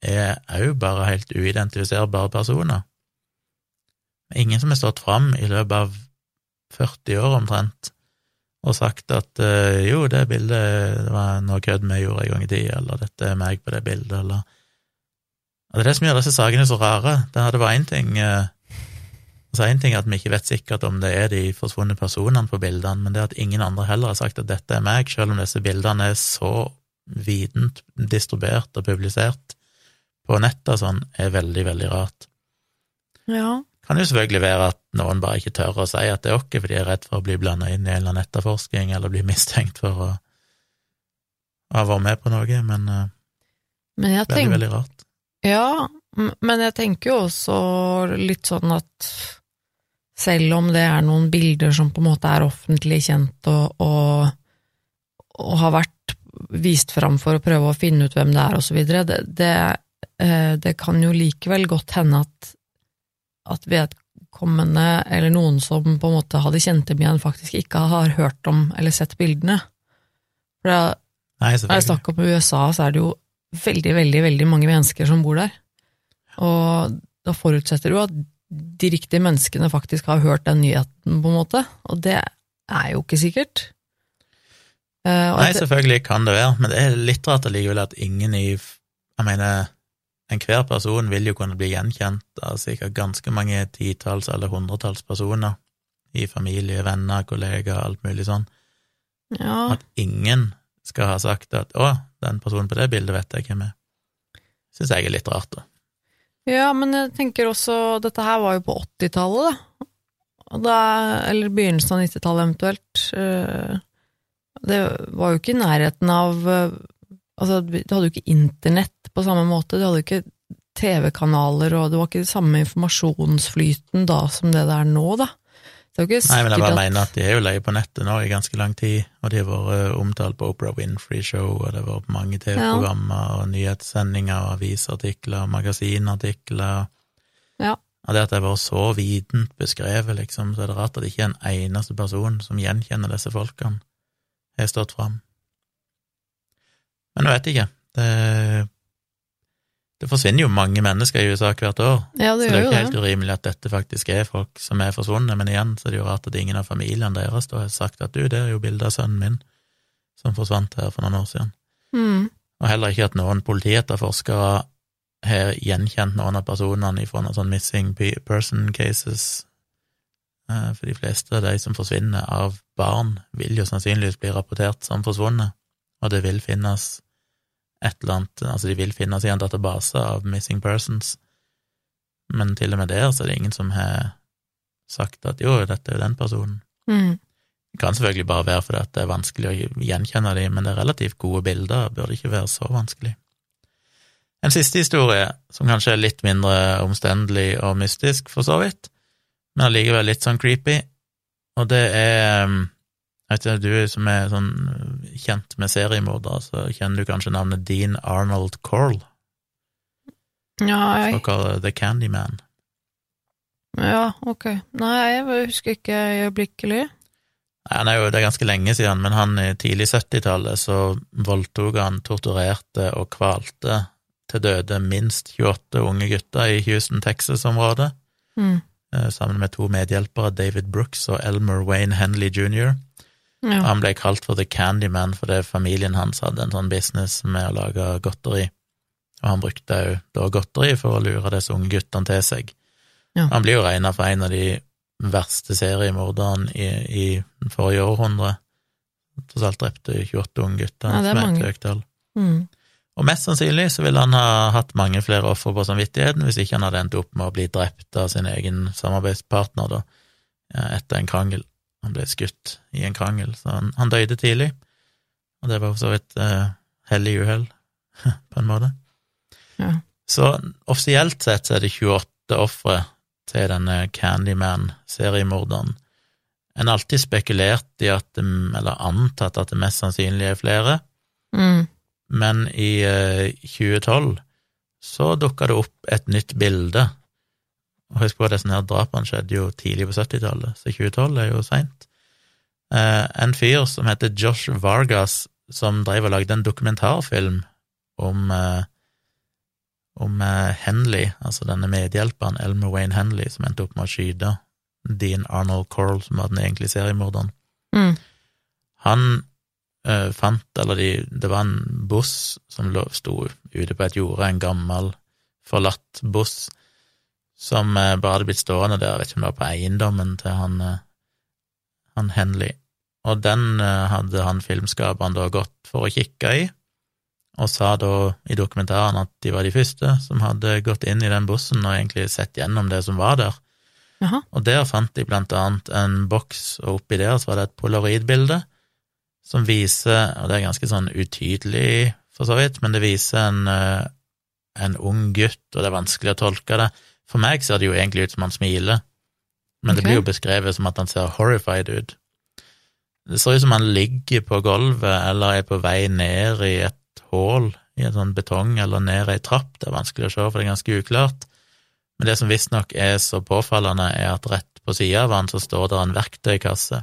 er òg bare helt uidentifiserbare personer. Ingen som har stått fram i løpet av 40 år omtrent og sagt at uh, jo, det bildet det var noe kødd vi gjorde en gang i tida, eller dette er meg på det bildet, eller Og Det er det som gjør disse sakene så rare. Det hadde vært én ting uh, en ting er at vi ikke vet sikkert om det er de forsvunne personene på bildene, men det at ingen andre heller har sagt at dette er meg, selv om disse bildene er så vident distribuert og publisert på nettet sånn, er veldig, veldig rart. Ja. Kan jo selvfølgelig være at noen bare ikke tør å si at det er oss, fordi de er redd for å bli blanda inn i en eller annen etterforskning, eller bli mistenkt for å ha vært med på noe, men eh, Men veldig, tenk... veldig rart. Ja, men jeg tenker jo også litt sånn at selv om det er noen bilder som på en måte er offentlig kjent og, og, og har vært vist fram for å prøve å finne ut hvem det er videre, det, det, eh, det kan jo likevel godt hende at, at vedkommende eller noen som på en måte hadde kjent dem igjen, faktisk ikke har hørt om eller sett bildene. For da, Nei, når jeg snakker om USA, så er det jo veldig, veldig, veldig mange mennesker som bor der. Og da forutsetter du at de riktige menneskene faktisk har hørt den nyheten, på en måte. Og det er jo ikke sikkert. Eh, Nei, selvfølgelig kan det være, men det er litt rart allikevel at ingen i Jeg mener, enhver person vil jo kunne bli gjenkjent av sikkert ganske mange titalls eller hundretalls personer i familie, venner, kollegaer, alt mulig sånn. ja, At ingen skal ha sagt at 'å, den personen på det bildet vet jeg hvem er'. Syns jeg er litt rart, da. ja, men jeg tenker også Dette her var jo på 80-tallet, da. Da. Eller begynnelsen av 90-tallet eventuelt. Eh, Det var jo ikke i nærheten av eh, Altså, du hadde jo ikke internett på samme måte, du hadde jo ikke TV-kanaler, og det var ikke den samme informasjonsflyten da som det det er nå, da. Det er jo ikke Nei, men jeg bare at mener at de er jo leie på nettet nå i ganske lang tid, og de har vært eh, omtalt på Oprah Winfrey Show, og det har vært på mange TV-programmer og nyhetssendinger og avisartikler og magasinartikler. Ja. Og det at det har vært så vident beskrevet, liksom, så er det rart at det ikke er en eneste person som gjenkjenner disse folkene, har stått fram. Men jeg vet ikke. Det, det forsvinner jo mange mennesker i USA hvert år, Ja, det så det er jo ikke helt urimelig at dette faktisk er folk som er forsvunnet, men igjen så er det jo rart at ingen av familien deres da har sagt at du, det er jo bilde av sønnen min som forsvant her for noen år siden. Mm. Og heller ikke at noen politietterforskere har gjenkjent noen av personene fra noen sånn missing person cases. Eh, For de fleste av de som forsvinner av barn, vil jo sannsynligvis bli rapportert som forsvunnet, og det vil finnes et eller annet, altså de vil finnes i en database av missing persons, men til og med der så er det ingen som har sagt at jo, dette er jo den personen. Mm. Det kan selvfølgelig bare være fordi det er vanskelig å gjenkjenne dem, men det er relativt gode bilder, burde ikke være så vanskelig. En siste historie, som kanskje er litt mindre omstendelig og mystisk, for så vidt, men allikevel litt sånn creepy, og det er jeg vet ikke, Du som er sånn kjent med seriemordere, så kjenner du kanskje navnet Dean Arnold Corll, Nei. såkalt The Candyman. ja, ok. Nei, jeg husker ikke øyeblikkelig. Nei, Han jo, det er ganske lenge siden, men han i tidlig 70-tallet så voldtok han, torturerte og kvalte til døde minst 28 unge gutter i Houston, Texas-området, Mm. eh, sammen med to medhjelpere, David Brooks og Elmer Wayne Henley jr. Ja. Han ble kalt for The Candyman fordi familien hans hadde en sånn business med å lage godteri, og han brukte jo da godteri for å lure disse unge guttene til seg. Ja. Han blir jo regna for en av de verste seriemorderne i, i forrige århundre. Tross alt drepte 28 unge gutter, Ja, det er mange. høyt tall. Mm. Og mest sannsynlig så ville han ha hatt mange flere ofre på samvittigheten hvis ikke han hadde endt opp med å bli drept av sin egen samarbeidspartner da, etter en krangel. Han ble skutt i en krangel, så han, han døde tidlig, og det var for så vidt eh, hellig uhell, på en måte. Ja. Så offisielt sett så er det 28 ofre til denne Candyman-seriemorderen. En har alltid spekulert i at det, eller antatt at det mest sannsynlig er flere, Mm. men i eh, 2012 så dukka det opp et nytt bilde. Og Husk på at disse her drapene skjedde jo tidlig på 70-tallet, så 2012 er jo seint. Eh, en fyr som heter Josh Vargas, som drev og lagde en dokumentarfilm om eh, om eh, Henley, altså denne medhjelperen Elmer Wayne Henley, som endte opp med å skyte Dean Arnold Corll, som var den egentlige seriemorderen. Mm. Han eh, fant, eller de, det var en buss som lå, sto ute på et jorde, en gammel, forlatt buss, som eh, bare hadde blitt stående der, jeg vet ikke om det var på eiendommen til han, eh, han Henley. Og den eh, hadde han filmskaperen da gått for å kikke i, og sa da i dokumentaren at de var de første som hadde gått inn i den bussen og egentlig sett gjennom det som var der. Aha. Og der fant de blant annet en boks, og oppi der så var det et polaroidbilde som viser, og det er ganske sånn utydelig for så vidt, men det viser en, en ung gutt, og det er vanskelig å tolke det. For meg ser det jo egentlig ut som han smiler, men det Ok. blir jo beskrevet som at han ser horrified ut. Det ser ut som han ligger på gulvet eller er på vei ned i et hull i en sånn betong eller ned ei trapp, det er vanskelig å se, for det er ganske uklart. Men det som visstnok er så påfallende, er at rett på sida av han så står det en verktøykasse,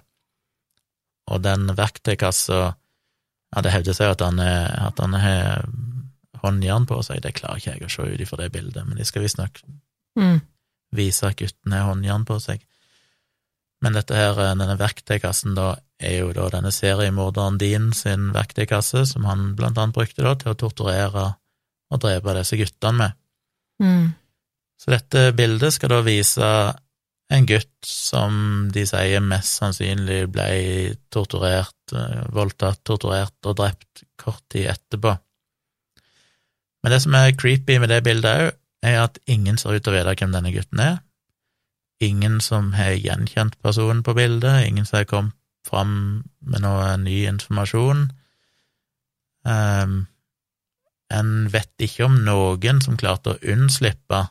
og den verktøykassa Ja, det hevder seg at han, er, at han har håndjern på seg, det klarer ikke jeg å se ut ifra det bildet, men de skal visstnok Mm. vise at gutten har håndjern på seg. Men dette her, denne verktøykassen da, er jo da denne seriemorderen din sin verktøykasse, som han blant annet brukte da til å torturere og drepe disse guttene med. Mm. Så dette bildet skal da vise en gutt som de sier mest sannsynlig ble torturert, eh, voldtatt, torturert og drept kort tid etterpå. Men det som er creepy med det bildet òg, er at ingen ser ut til å vite hvem denne gutten er. Ingen som har gjenkjent personen på bildet, ingen som har kommet fram med noe ny informasjon. Um, en vet ikke om noen som klarte å unnslippe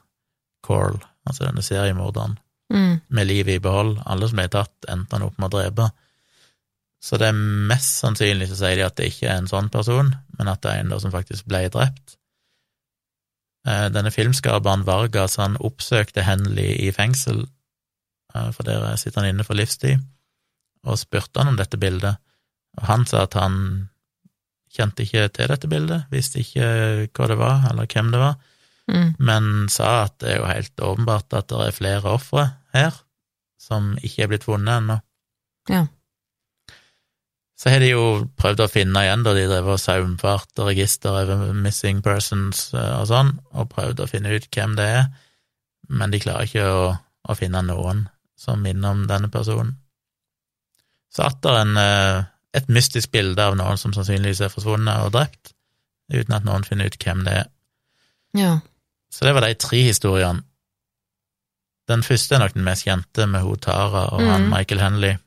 Carl, altså denne seriemorderen, Mm. med livet i behold. Alle som ble tatt, endte han opp med å drepe. Så det er mest sannsynlig så sier de at det ikke er en sånn person, men at det er en som faktisk ble drept. Eh, Denne filmskaperen Vargas han oppsøkte Henley i fengsel, eh, for der sitter han inne for livstid, og spurte han om dette bildet. Og han sa at han kjente ikke til dette bildet, visste ikke hva det var, eller hvem det var, Mm. men sa at det er jo helt åpenbart at det er flere ofre her som ikke er blitt funnet ennå. Ja. Så har de jo prøvd å finne igjen, da de drev og saumfarte register over missing persons eh, og sånn, og prøvd å finne ut hvem det er, men de klarer ikke å, å finne noen som minner om denne personen. Så atter en, eh, et mystisk bilde av noen som sannsynligvis er forsvunnet og drept, uten at noen finner ut hvem det er. Ja. Så det var de tre historiene. Den første er nok den mest kjente, med hun Tara og han Mhm. Michael Henley.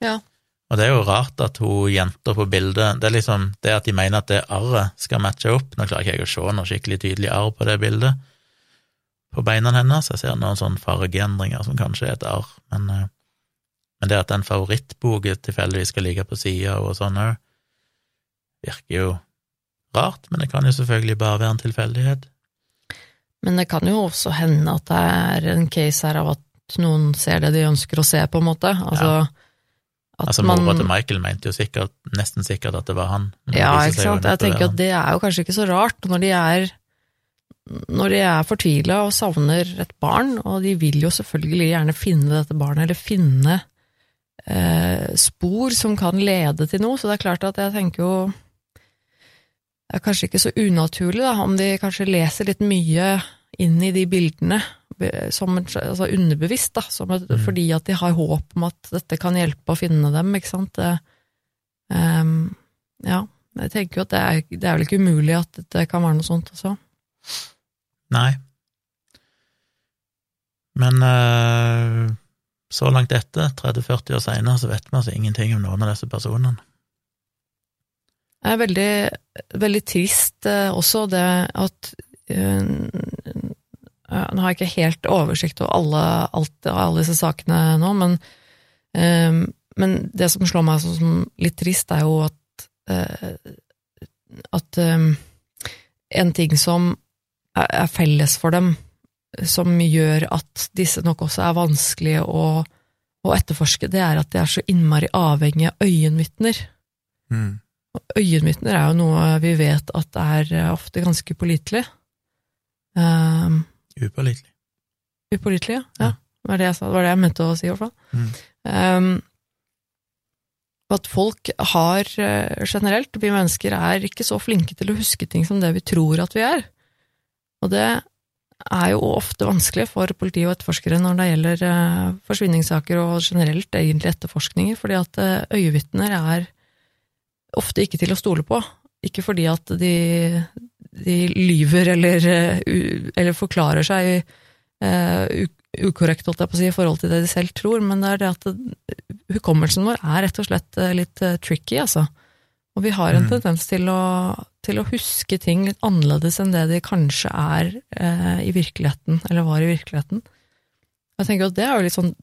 Ja. Og det er jo rart at hun jenta på bildet Det er liksom det at de mener at det arret skal matche opp. Nå klarer ikke jeg å se noe skikkelig tydelig arr på det bildet på beina hennes. Jeg ser noen sånne fargeendringer som kanskje er et arr, men, eh, men det at den favorittboken tilfeldigvis skal ligge på sida og sånn òg, virker jo rart, men det kan jo selvfølgelig bare være en tilfeldighet. Men det kan jo også hende at det er en case her av at noen ser det de ønsker å se, på en måte. Altså, at Altså, man Mora til Michael mente jo sikkert, nesten sikkert at det var han. Det Ja, ikke sant. Jeg tenker at det er jo kanskje ikke så rart når de er når de er fortvila og savner et barn, og de vil jo selvfølgelig gjerne finne dette barnet, eller finne eh, spor som kan lede til noe, så det er klart at jeg tenker jo Det er kanskje ikke så unaturlig da, om de kanskje leser litt mye inn i de bildene, som altså underbevisst, da, som et, Mm. fordi at de har håp om at dette kan hjelpe å finne dem, ikke sant. Det, um, ja, jeg tenker jo at det er, det er vel ikke umulig at det kan være noe sånt også. Nei. Men eh, så langt etter, 30-40 år seinere, så vet vi altså ingenting om noen av disse personene. Det er veldig, veldig trist eh, også det at eh, Nå har jeg ikke helt oversikt over alle, alt, alle disse sakene nå, men, eh, men det som slår meg som litt trist, er jo at, eh, at eh, en ting som er, er felles for dem, som gjør at disse nok også er vanskelige å, å etterforske, det er at de er så innmari avhengig av øyenvitner. Mm. Øyenvitner er jo noe vi vet at er eh, ofte ganske pålitelig. Um, Upålitelig. upålitelig, ja. Ja. Det var det, jeg sa, det var det jeg mente å si, i hvert fall. Mm. Um, at folk har eh, generelt, vi mennesker er ikke så flinke til å huske ting som det vi tror at vi er. Og det er jo ofte vanskelig for politi og etterforskere når det gjelder eh, forsvinningssaker og generelt egentlig etterforskninger, fordi at eh, øyevitner er ofte ikke til å stole på. Ikke fordi at de, de lyver eller, eh, eller forklarer seg uh, ukorrekt, holdt jeg på å si, i forhold til det de selv tror, men det er det at det, hukommelsen vår er rett og slett eh, litt tricky, altså. Og vi har en Mm. tendens til å, til å huske ting litt annerledes enn det de kanskje er eh, i virkeligheten, eller var i virkeligheten. Jeg tenker at det er jo litt sånn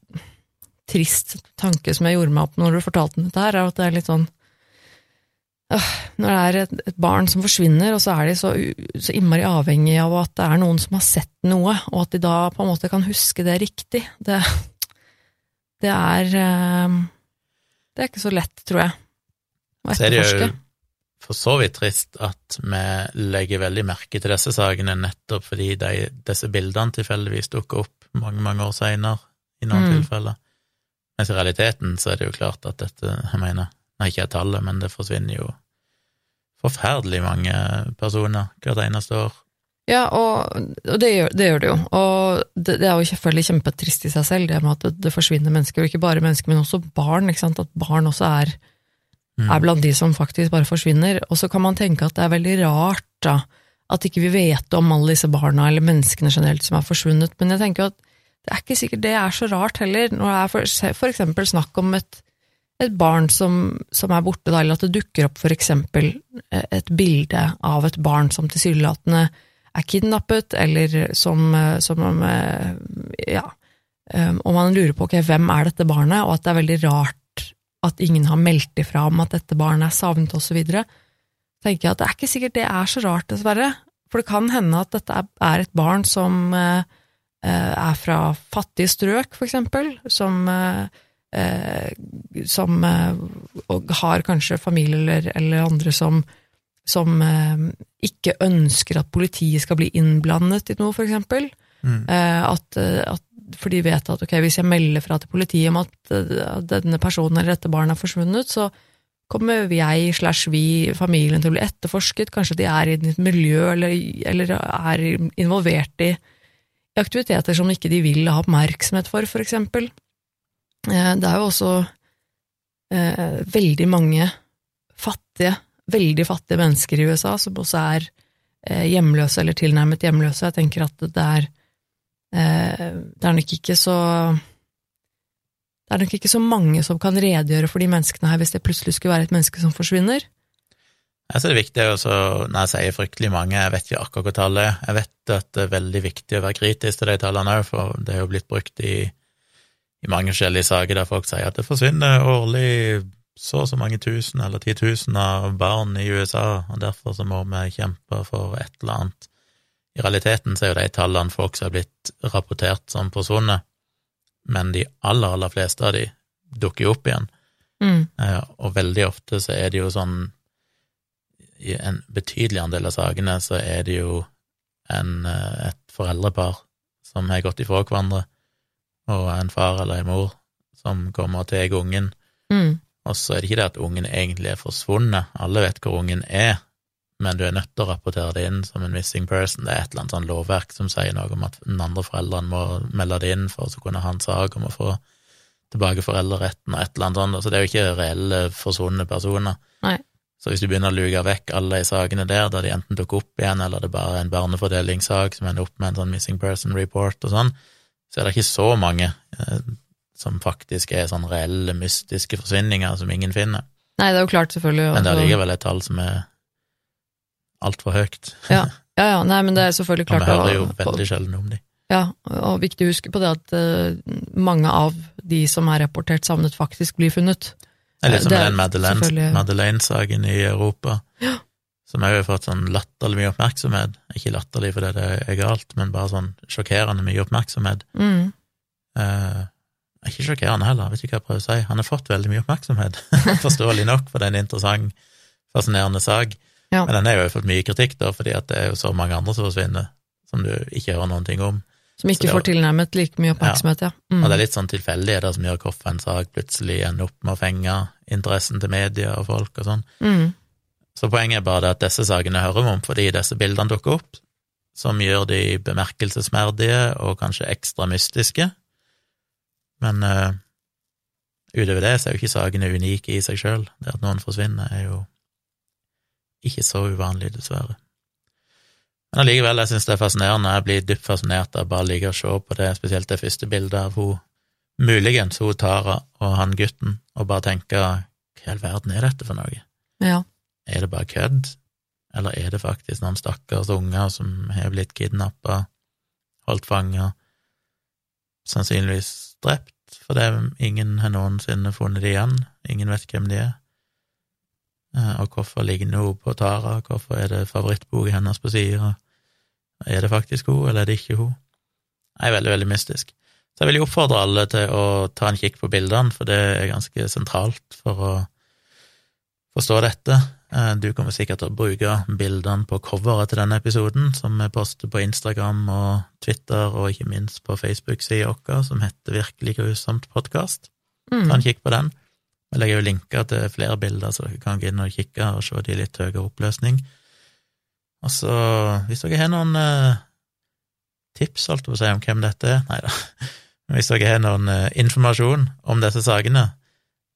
trist tanke som jeg gjorde meg opp når du fortalte den dette her, er at det er litt sånn Når det er et, et barn som forsvinner, og så er de så, så innmari avhengig av at det er noen som har sett noe, og at de da på en måte kan huske det riktig, det, det er eh, Det er ikke så lett, tror jeg, å Så er det jo for så vidt trist at vi legger veldig merke til disse sakene nettopp fordi de, disse bildene tilfeldigvis dukker opp mange, mange år seinere, i noen Mm. tilfeller. Mens i realiteten så er det jo klart at dette, jeg mener, ikke er tallet, men det forsvinner jo forferdelig mange personer hvert eneste år. Ja, og, og det, gjør, det gjør det jo. Og det, det er jo selvfølgelig kjempetrist i seg selv, det med at det, forsvinner mennesker, og ikke bare mennesker, men også barn. ikke sant? At barn også er, Mm. er blant de som faktisk bare forsvinner. Og så kan man tenke at det er veldig rart da, at ikke vi vet om alle disse barna, eller menneskene generelt, som er forsvunnet. Men jeg tenker jo at det er ikke sikkert det er så rart heller, når det er for, for eksempel snakk om et, et barn som, som er borte, da, eller at det dukker opp eksempel eh, et bilde av et barn som tilsynelatende er kidnappet, eller som, eh, som eh, ja, og man lurer på ok, hvem er dette barnet, og at det er veldig rart at ingen har meldt ifra om at dette barnet er savnet, videre, tenker jeg at det er ikke sikkert det er så rart, dessverre. For det kan hende at dette er- et barn som er fra fattige strøk, for eksempel, som, som eh, har kanskje familie eller, eller andre som, som eh, ikke ønsker at politiet skal bli innblandet i noe, eksempel. Mm. Eh, at, eh, at, for de vet at ok, hvis jeg melder fra til politiet om at, eh, denne personen eller dette barnet er forsvunnet, så kommer jeg slash vi, familien, til å bli etterforsket. Kanskje de er i et miljø eller, eller er involvert i, aktiviteter som ikke de vil ha oppmerksomhet for. Eh, det er jo også eh, veldig mange fattige, veldig fattige mennesker i USA som også er eh, hjemløse eller tilnærmet hjemløse. Jeg tenker at det er eh, det er nok ikke så det er nok ikke så mange som kan redegjøre for de menneskene her hvis det plutselig skulle være et menneske som forsvinner. Jeg synes det er viktig også, når jeg sier fryktelig mange, jeg vet ikke akkurat hva tallet er, jeg vet at det er veldig viktig å være kritisk til de tallene òg, for det er jo blitt brukt i, i mange forskjellige saker der folk sier at det forsvinner årlig så og så mange tusen eller titusener av barn i USA, og derfor så må vi kjempe for et eller annet. I realiteten så er jo de tallene folk som har blitt rapportert som forsvunnet, men de aller, aller fleste av de dukker jo opp igjen. Mm. Eh, og veldig ofte så er det jo sånn I en betydelig andel av sakene så er det jo en, eh, et foreldrepar som har gått ifra hverandre, og en far eller en mor som kommer og tar ungen, Mm. og så er det ikke det at ungen egentlig er forsvunnet, alle vet hvor ungen er, men du er nødt til å rapportere det inn som en missing person. Det er et eller annet sånn lovverk som sier noe om at den andre forelderen må melde det inn for å kunne ha en sak om å få tilbake foreldreretten og et eller annet sånt, så det er jo ikke reelle forsvunne personer. Nei. Så hvis du begynner å luke vekk alle de sakene der, der de enten dukker opp igjen, eller det bare er en barnefordelingssak som ender opp med en sånn missing person report og sånn, så er det ikke så mange eh, som faktisk er sånn reelle, mystiske forsvinninger som ingen finner. Nei, det er jo klart, selvfølgelig. Men det er likevel et tall som er altfor høyt. Ja, ja, ja, nei, men det er selvfølgelig klart. Og vi hører jo veldig sjelden om de. Ja, og viktig å huske på det at uh, mange av de som er rapportert savnet, faktisk blir funnet. Det er litt som den Madeleine-saken i Europa, Ja. Som òg har fått sånn latterlig mye oppmerksomhet. Ikke latterlig fordi det er galt, men bare sånn sjokkerende mye oppmerksomhet. Mm. Eh, ikke sjokkerende heller, vet ikke hva jeg prøver å si. Han har fått veldig mye oppmerksomhet, forståelig nok, for det er en interessant, fascinerende sak. Ja. Men den har jo fått mye kritikk, da, fordi at det er jo så mange andre som forsvinner, som du ikke hører noen ting om. Som ikke får tilnærmet like mye oppmerksomhet, ja. Mm. Og det er litt sånn tilfeldigheter som gjør hvorfor en sak plutselig ender opp med å fenge interessen til media og folk og sånn. Mm. Så poenget er bare at disse sakene hører vi om fordi disse bildene dukker opp, som gjør de bemerkelsesmerdige og kanskje ekstra mystiske. Men uh, utover det så er jo ikke sakene unike i seg sjøl. Det at noen forsvinner, er jo ikke så uvanlig, dessverre. Men allikevel, jeg syns det er fascinerende. Jeg blir dypt fascinert av bare å ligge og se på det, spesielt det første bildet av hun, muligens hun Tara og han gutten, og bare tenke hva i all verden er dette for noe? Ja. Er det bare kødd, eller er det faktisk noen stakkars unger som har blitt kidnappa, holdt fanga, sannsynligvis drept, for det ingen har noensinne funnet de igjen, ingen vet hvem de er. Eh, Og hvorfor ligner hun på Tara, hvorfor er det favorittboka hennes på sida? Er det faktisk hun, eller er det ikke hun? Det er veldig, veldig mystisk. Så jeg vil jo oppfordre alle til å ta en kikk på bildene, for det er ganske sentralt for å forstå dette. Eh, Du kommer sikkert til å bruke bildene på coveret til denne episoden, som vi poster på Instagram og Twitter, og ikke minst på Facebook-sida vår, som heter Virkelig grusomt podkast. Ta Mm. en kikk på den. Jeg legger jo linker til flere bilder, så dere kan gå inn og kikke og se de i litt høyere oppløsning. Og så, hvis dere har noen eh, tips, holdt jeg på å si, om hvem dette er Nei da. Hvis dere har noen eh, informasjon om disse sakene,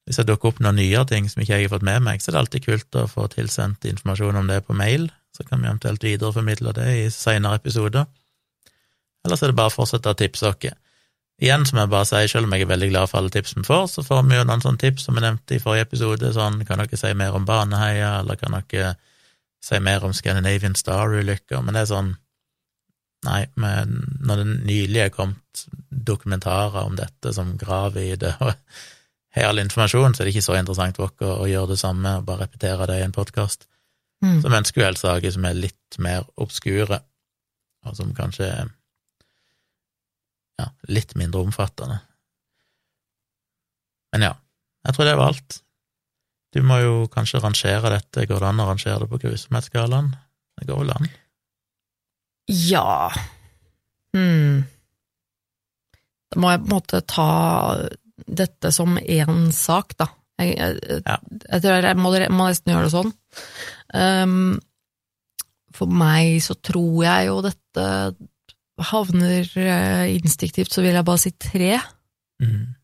hvis det dukker opp noen nyere ting som ikke jeg har fått med meg, så er det alltid kult å få tilsendt informasjon om det på mail, så kan vi eventuelt videreformidle det i senere episoder. Ellers er det bare å fortsette å tipse dere. Igjen, som jeg bare sier, selv om jeg er veldig glad for alle tips vi får, så får vi jo noen sånne tips som vi nevnte i forrige episode, sånn kan dere si mer om Baneheia, eller kan dere si mer om Scandinavian Star-ulykker, men det er sånn Nei, men når det nylig er kommet dokumentarer om dette som graver i det, og har all informasjon, så er det ikke så interessant for dere å gjøre det samme og bare repetere det i en podkast. Mm. Vi ønsker jo helst saker som er litt mer obskure, og som kanskje er ja, litt mindre omfattende. Men ja, jeg tror det var alt. Du må jo kanskje rangere dette, går det an å rangere det på grusomhetsskalaen? Det går vel an? Ja hmm. Da må jeg på en måte ta dette som én sak, da. Jeg, jeg, Ja. jeg tror jeg må, må nesten gjøre det sånn. Um, for meg så tror jeg jo dette havner uh, instinktivt, så vil jeg bare si tre. Mm.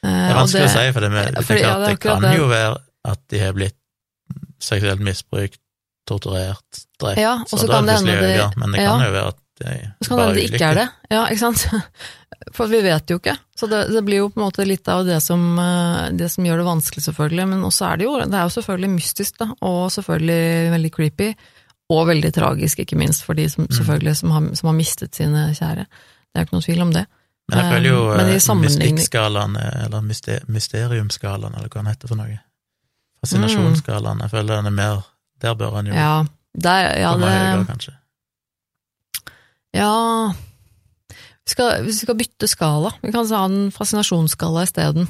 Eh, Det er vanskelig vanskelig å si, for det, med, det, for- er ja, det er det kan det. jo være at de har blitt seksuelt misbrukt, torturert, drept, Ja, så kan det plutselig hende det- øker, men det ja. kan jo være at de Så kan det hende det ikke er det, ja, ikke sant? For vi vet jo ikke. Så det, det blir jo på en måte litt av det som, eh, det som gjør det vanskelig, selvfølgelig. Men også er det jo, det er jo selvfølgelig mystisk, da, og selvfølgelig veldig creepy. Og veldig tragisk, ikke minst for de som, Mm. selvfølgelig, som har, som har mistet sine kjære. Det er jo ikke noen tvil om det. Men jeg føler jo Eh, eh, sammenligning- mystikkskalaen, eller myste- mysteriumskalaen, eller hva den heter for noe. Fascinasjonsskalaen, jeg føler den er mer Der bør han jo Ja, der, ja, komme høyere, kanskje. Ja vi skal, Hvis vi skal bytte skala, vi kan ha en fascinasjonsskala isteden.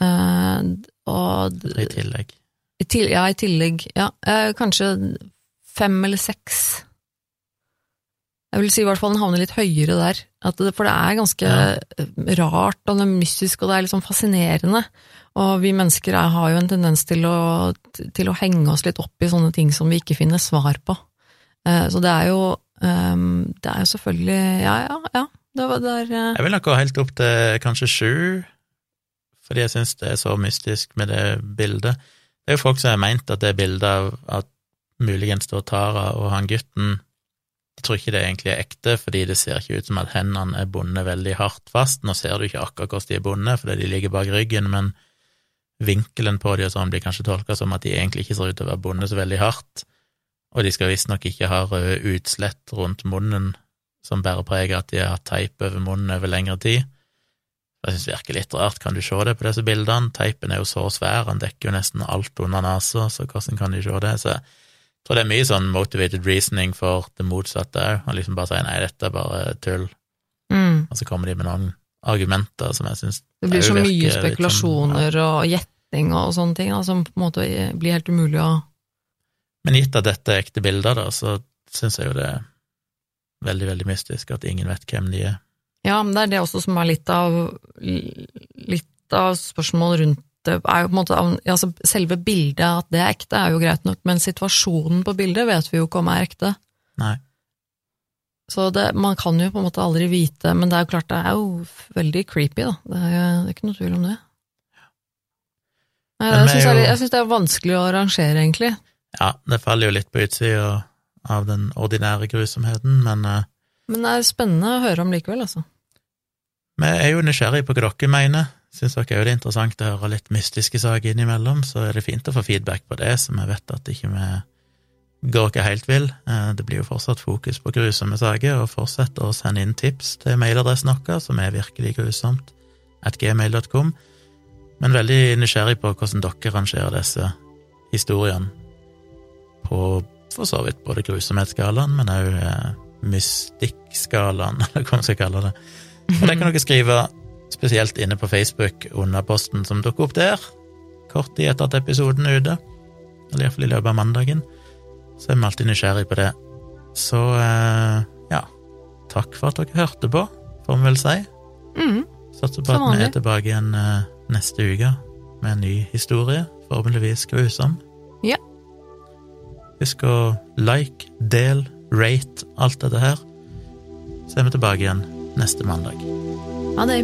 Uh, og I tillegg. I til, ja, i tillegg. Ja, Uh, kanskje fem eller seks. Jeg vil si i hvert fall den havner litt høyere der. Det, for det er ganske ja. rart, og det er mystisk, og det er liksom fascinerende. Og vi mennesker er, har jo en tendens til å, til å henge oss litt opp i sånne ting som vi ikke finner svar på. Eh, så det er jo eh, Det er jo selvfølgelig Ja, ja, ja. Det var der uh... Jeg vil nok gå helt opp til kanskje sju, fordi jeg syns det er så mystisk med det bildet. Det Det er jo folk som har meint at det bildet av at muligens står Tara og han gutten Jeg tror ikke det egentlig er ekte, fordi det ser ikke ut som at hendene er bundet veldig hardt fast. Nå ser du ikke akkurat hvordan de er bundet, fordi de ligger bak ryggen, men vinkelen på de og sånn blir kanskje tolka som at de egentlig ikke ser ut til å være bundet så veldig hardt, og de skal visstnok ikke ha røde utslett rundt munnen som bærer preg av at de har hatt teip over munnen over lengre tid. Jeg synes det virker litt rart, kan du se det på disse bildene? Teipen er jo så svær, han dekker jo nesten alt under nesa, så hvordan kan de se det? Så jeg tror det er mye sånn motivated reasoning for det motsatte òg, og liksom bare sier nei, dette er bare tull, Mm. og så kommer de med noen argumenter som jeg syns Det blir så mye sånn- spekulasjoner og gjetting og sånne ting, da, som på en måte blir helt umulig å Men gitt at dette er ekte bilder, da, så syns jeg jo det er veldig, veldig mystisk at ingen vet hvem de er. Ja, men det er det også som er litt av litt av spørsmålet rundt det, er jo på en måte altså Selve bildet, at det er ekte, er jo greit nok, men situasjonen på bildet vet vi jo ikke om er ekte. Nei. Så det, man kan jo på en måte aldri vite, men det er jo klart det er jo veldig creepy, da. Det er, det er ikke noe tvil om det. Nei, jeg vi syns det, jeg syns det er vanskelig å arrangere, egentlig. Ja, det faller jo litt på utsida av den ordinære grusomheten, men eh, Men det er spennende å høre om likevel, altså. vi er jo nysgjerrige på hva dere mener. Syns dere òg det er interessant å høre litt mystiske saker innimellom, så er det fint å få feedback på det, så vi vet at ikke vi går ikke helt vill. Eh, Det blir jo fortsatt fokus på grusomme saker, og fortsett å sende inn tips til mailadressen vår, som er virkelig grusomt, at gmail.com. Men veldig nysgjerrig på hvordan dere rangerer disse historiene på for så vidt både grusomhetsskalaen, men òg eh, mystikkskalaen, eller hva man skal kalle det. Og det kan dere skrive spesielt inne på Facebook under posten som dukker opp der, kort tid etter at episoden er ute, eller iallfall i løpet av mandagen. Så er vi alltid nysgjerrig på det. Så eh, ja, takk for at dere hørte på, får vi vel si. Mm. Satser på at vi er tilbake igjen eh, neste uke med en ny historie, forhåpentligvis grusom. Husk å like, del, rate, alt dette her. Så er vi tilbake igjen neste mandag. Ha det.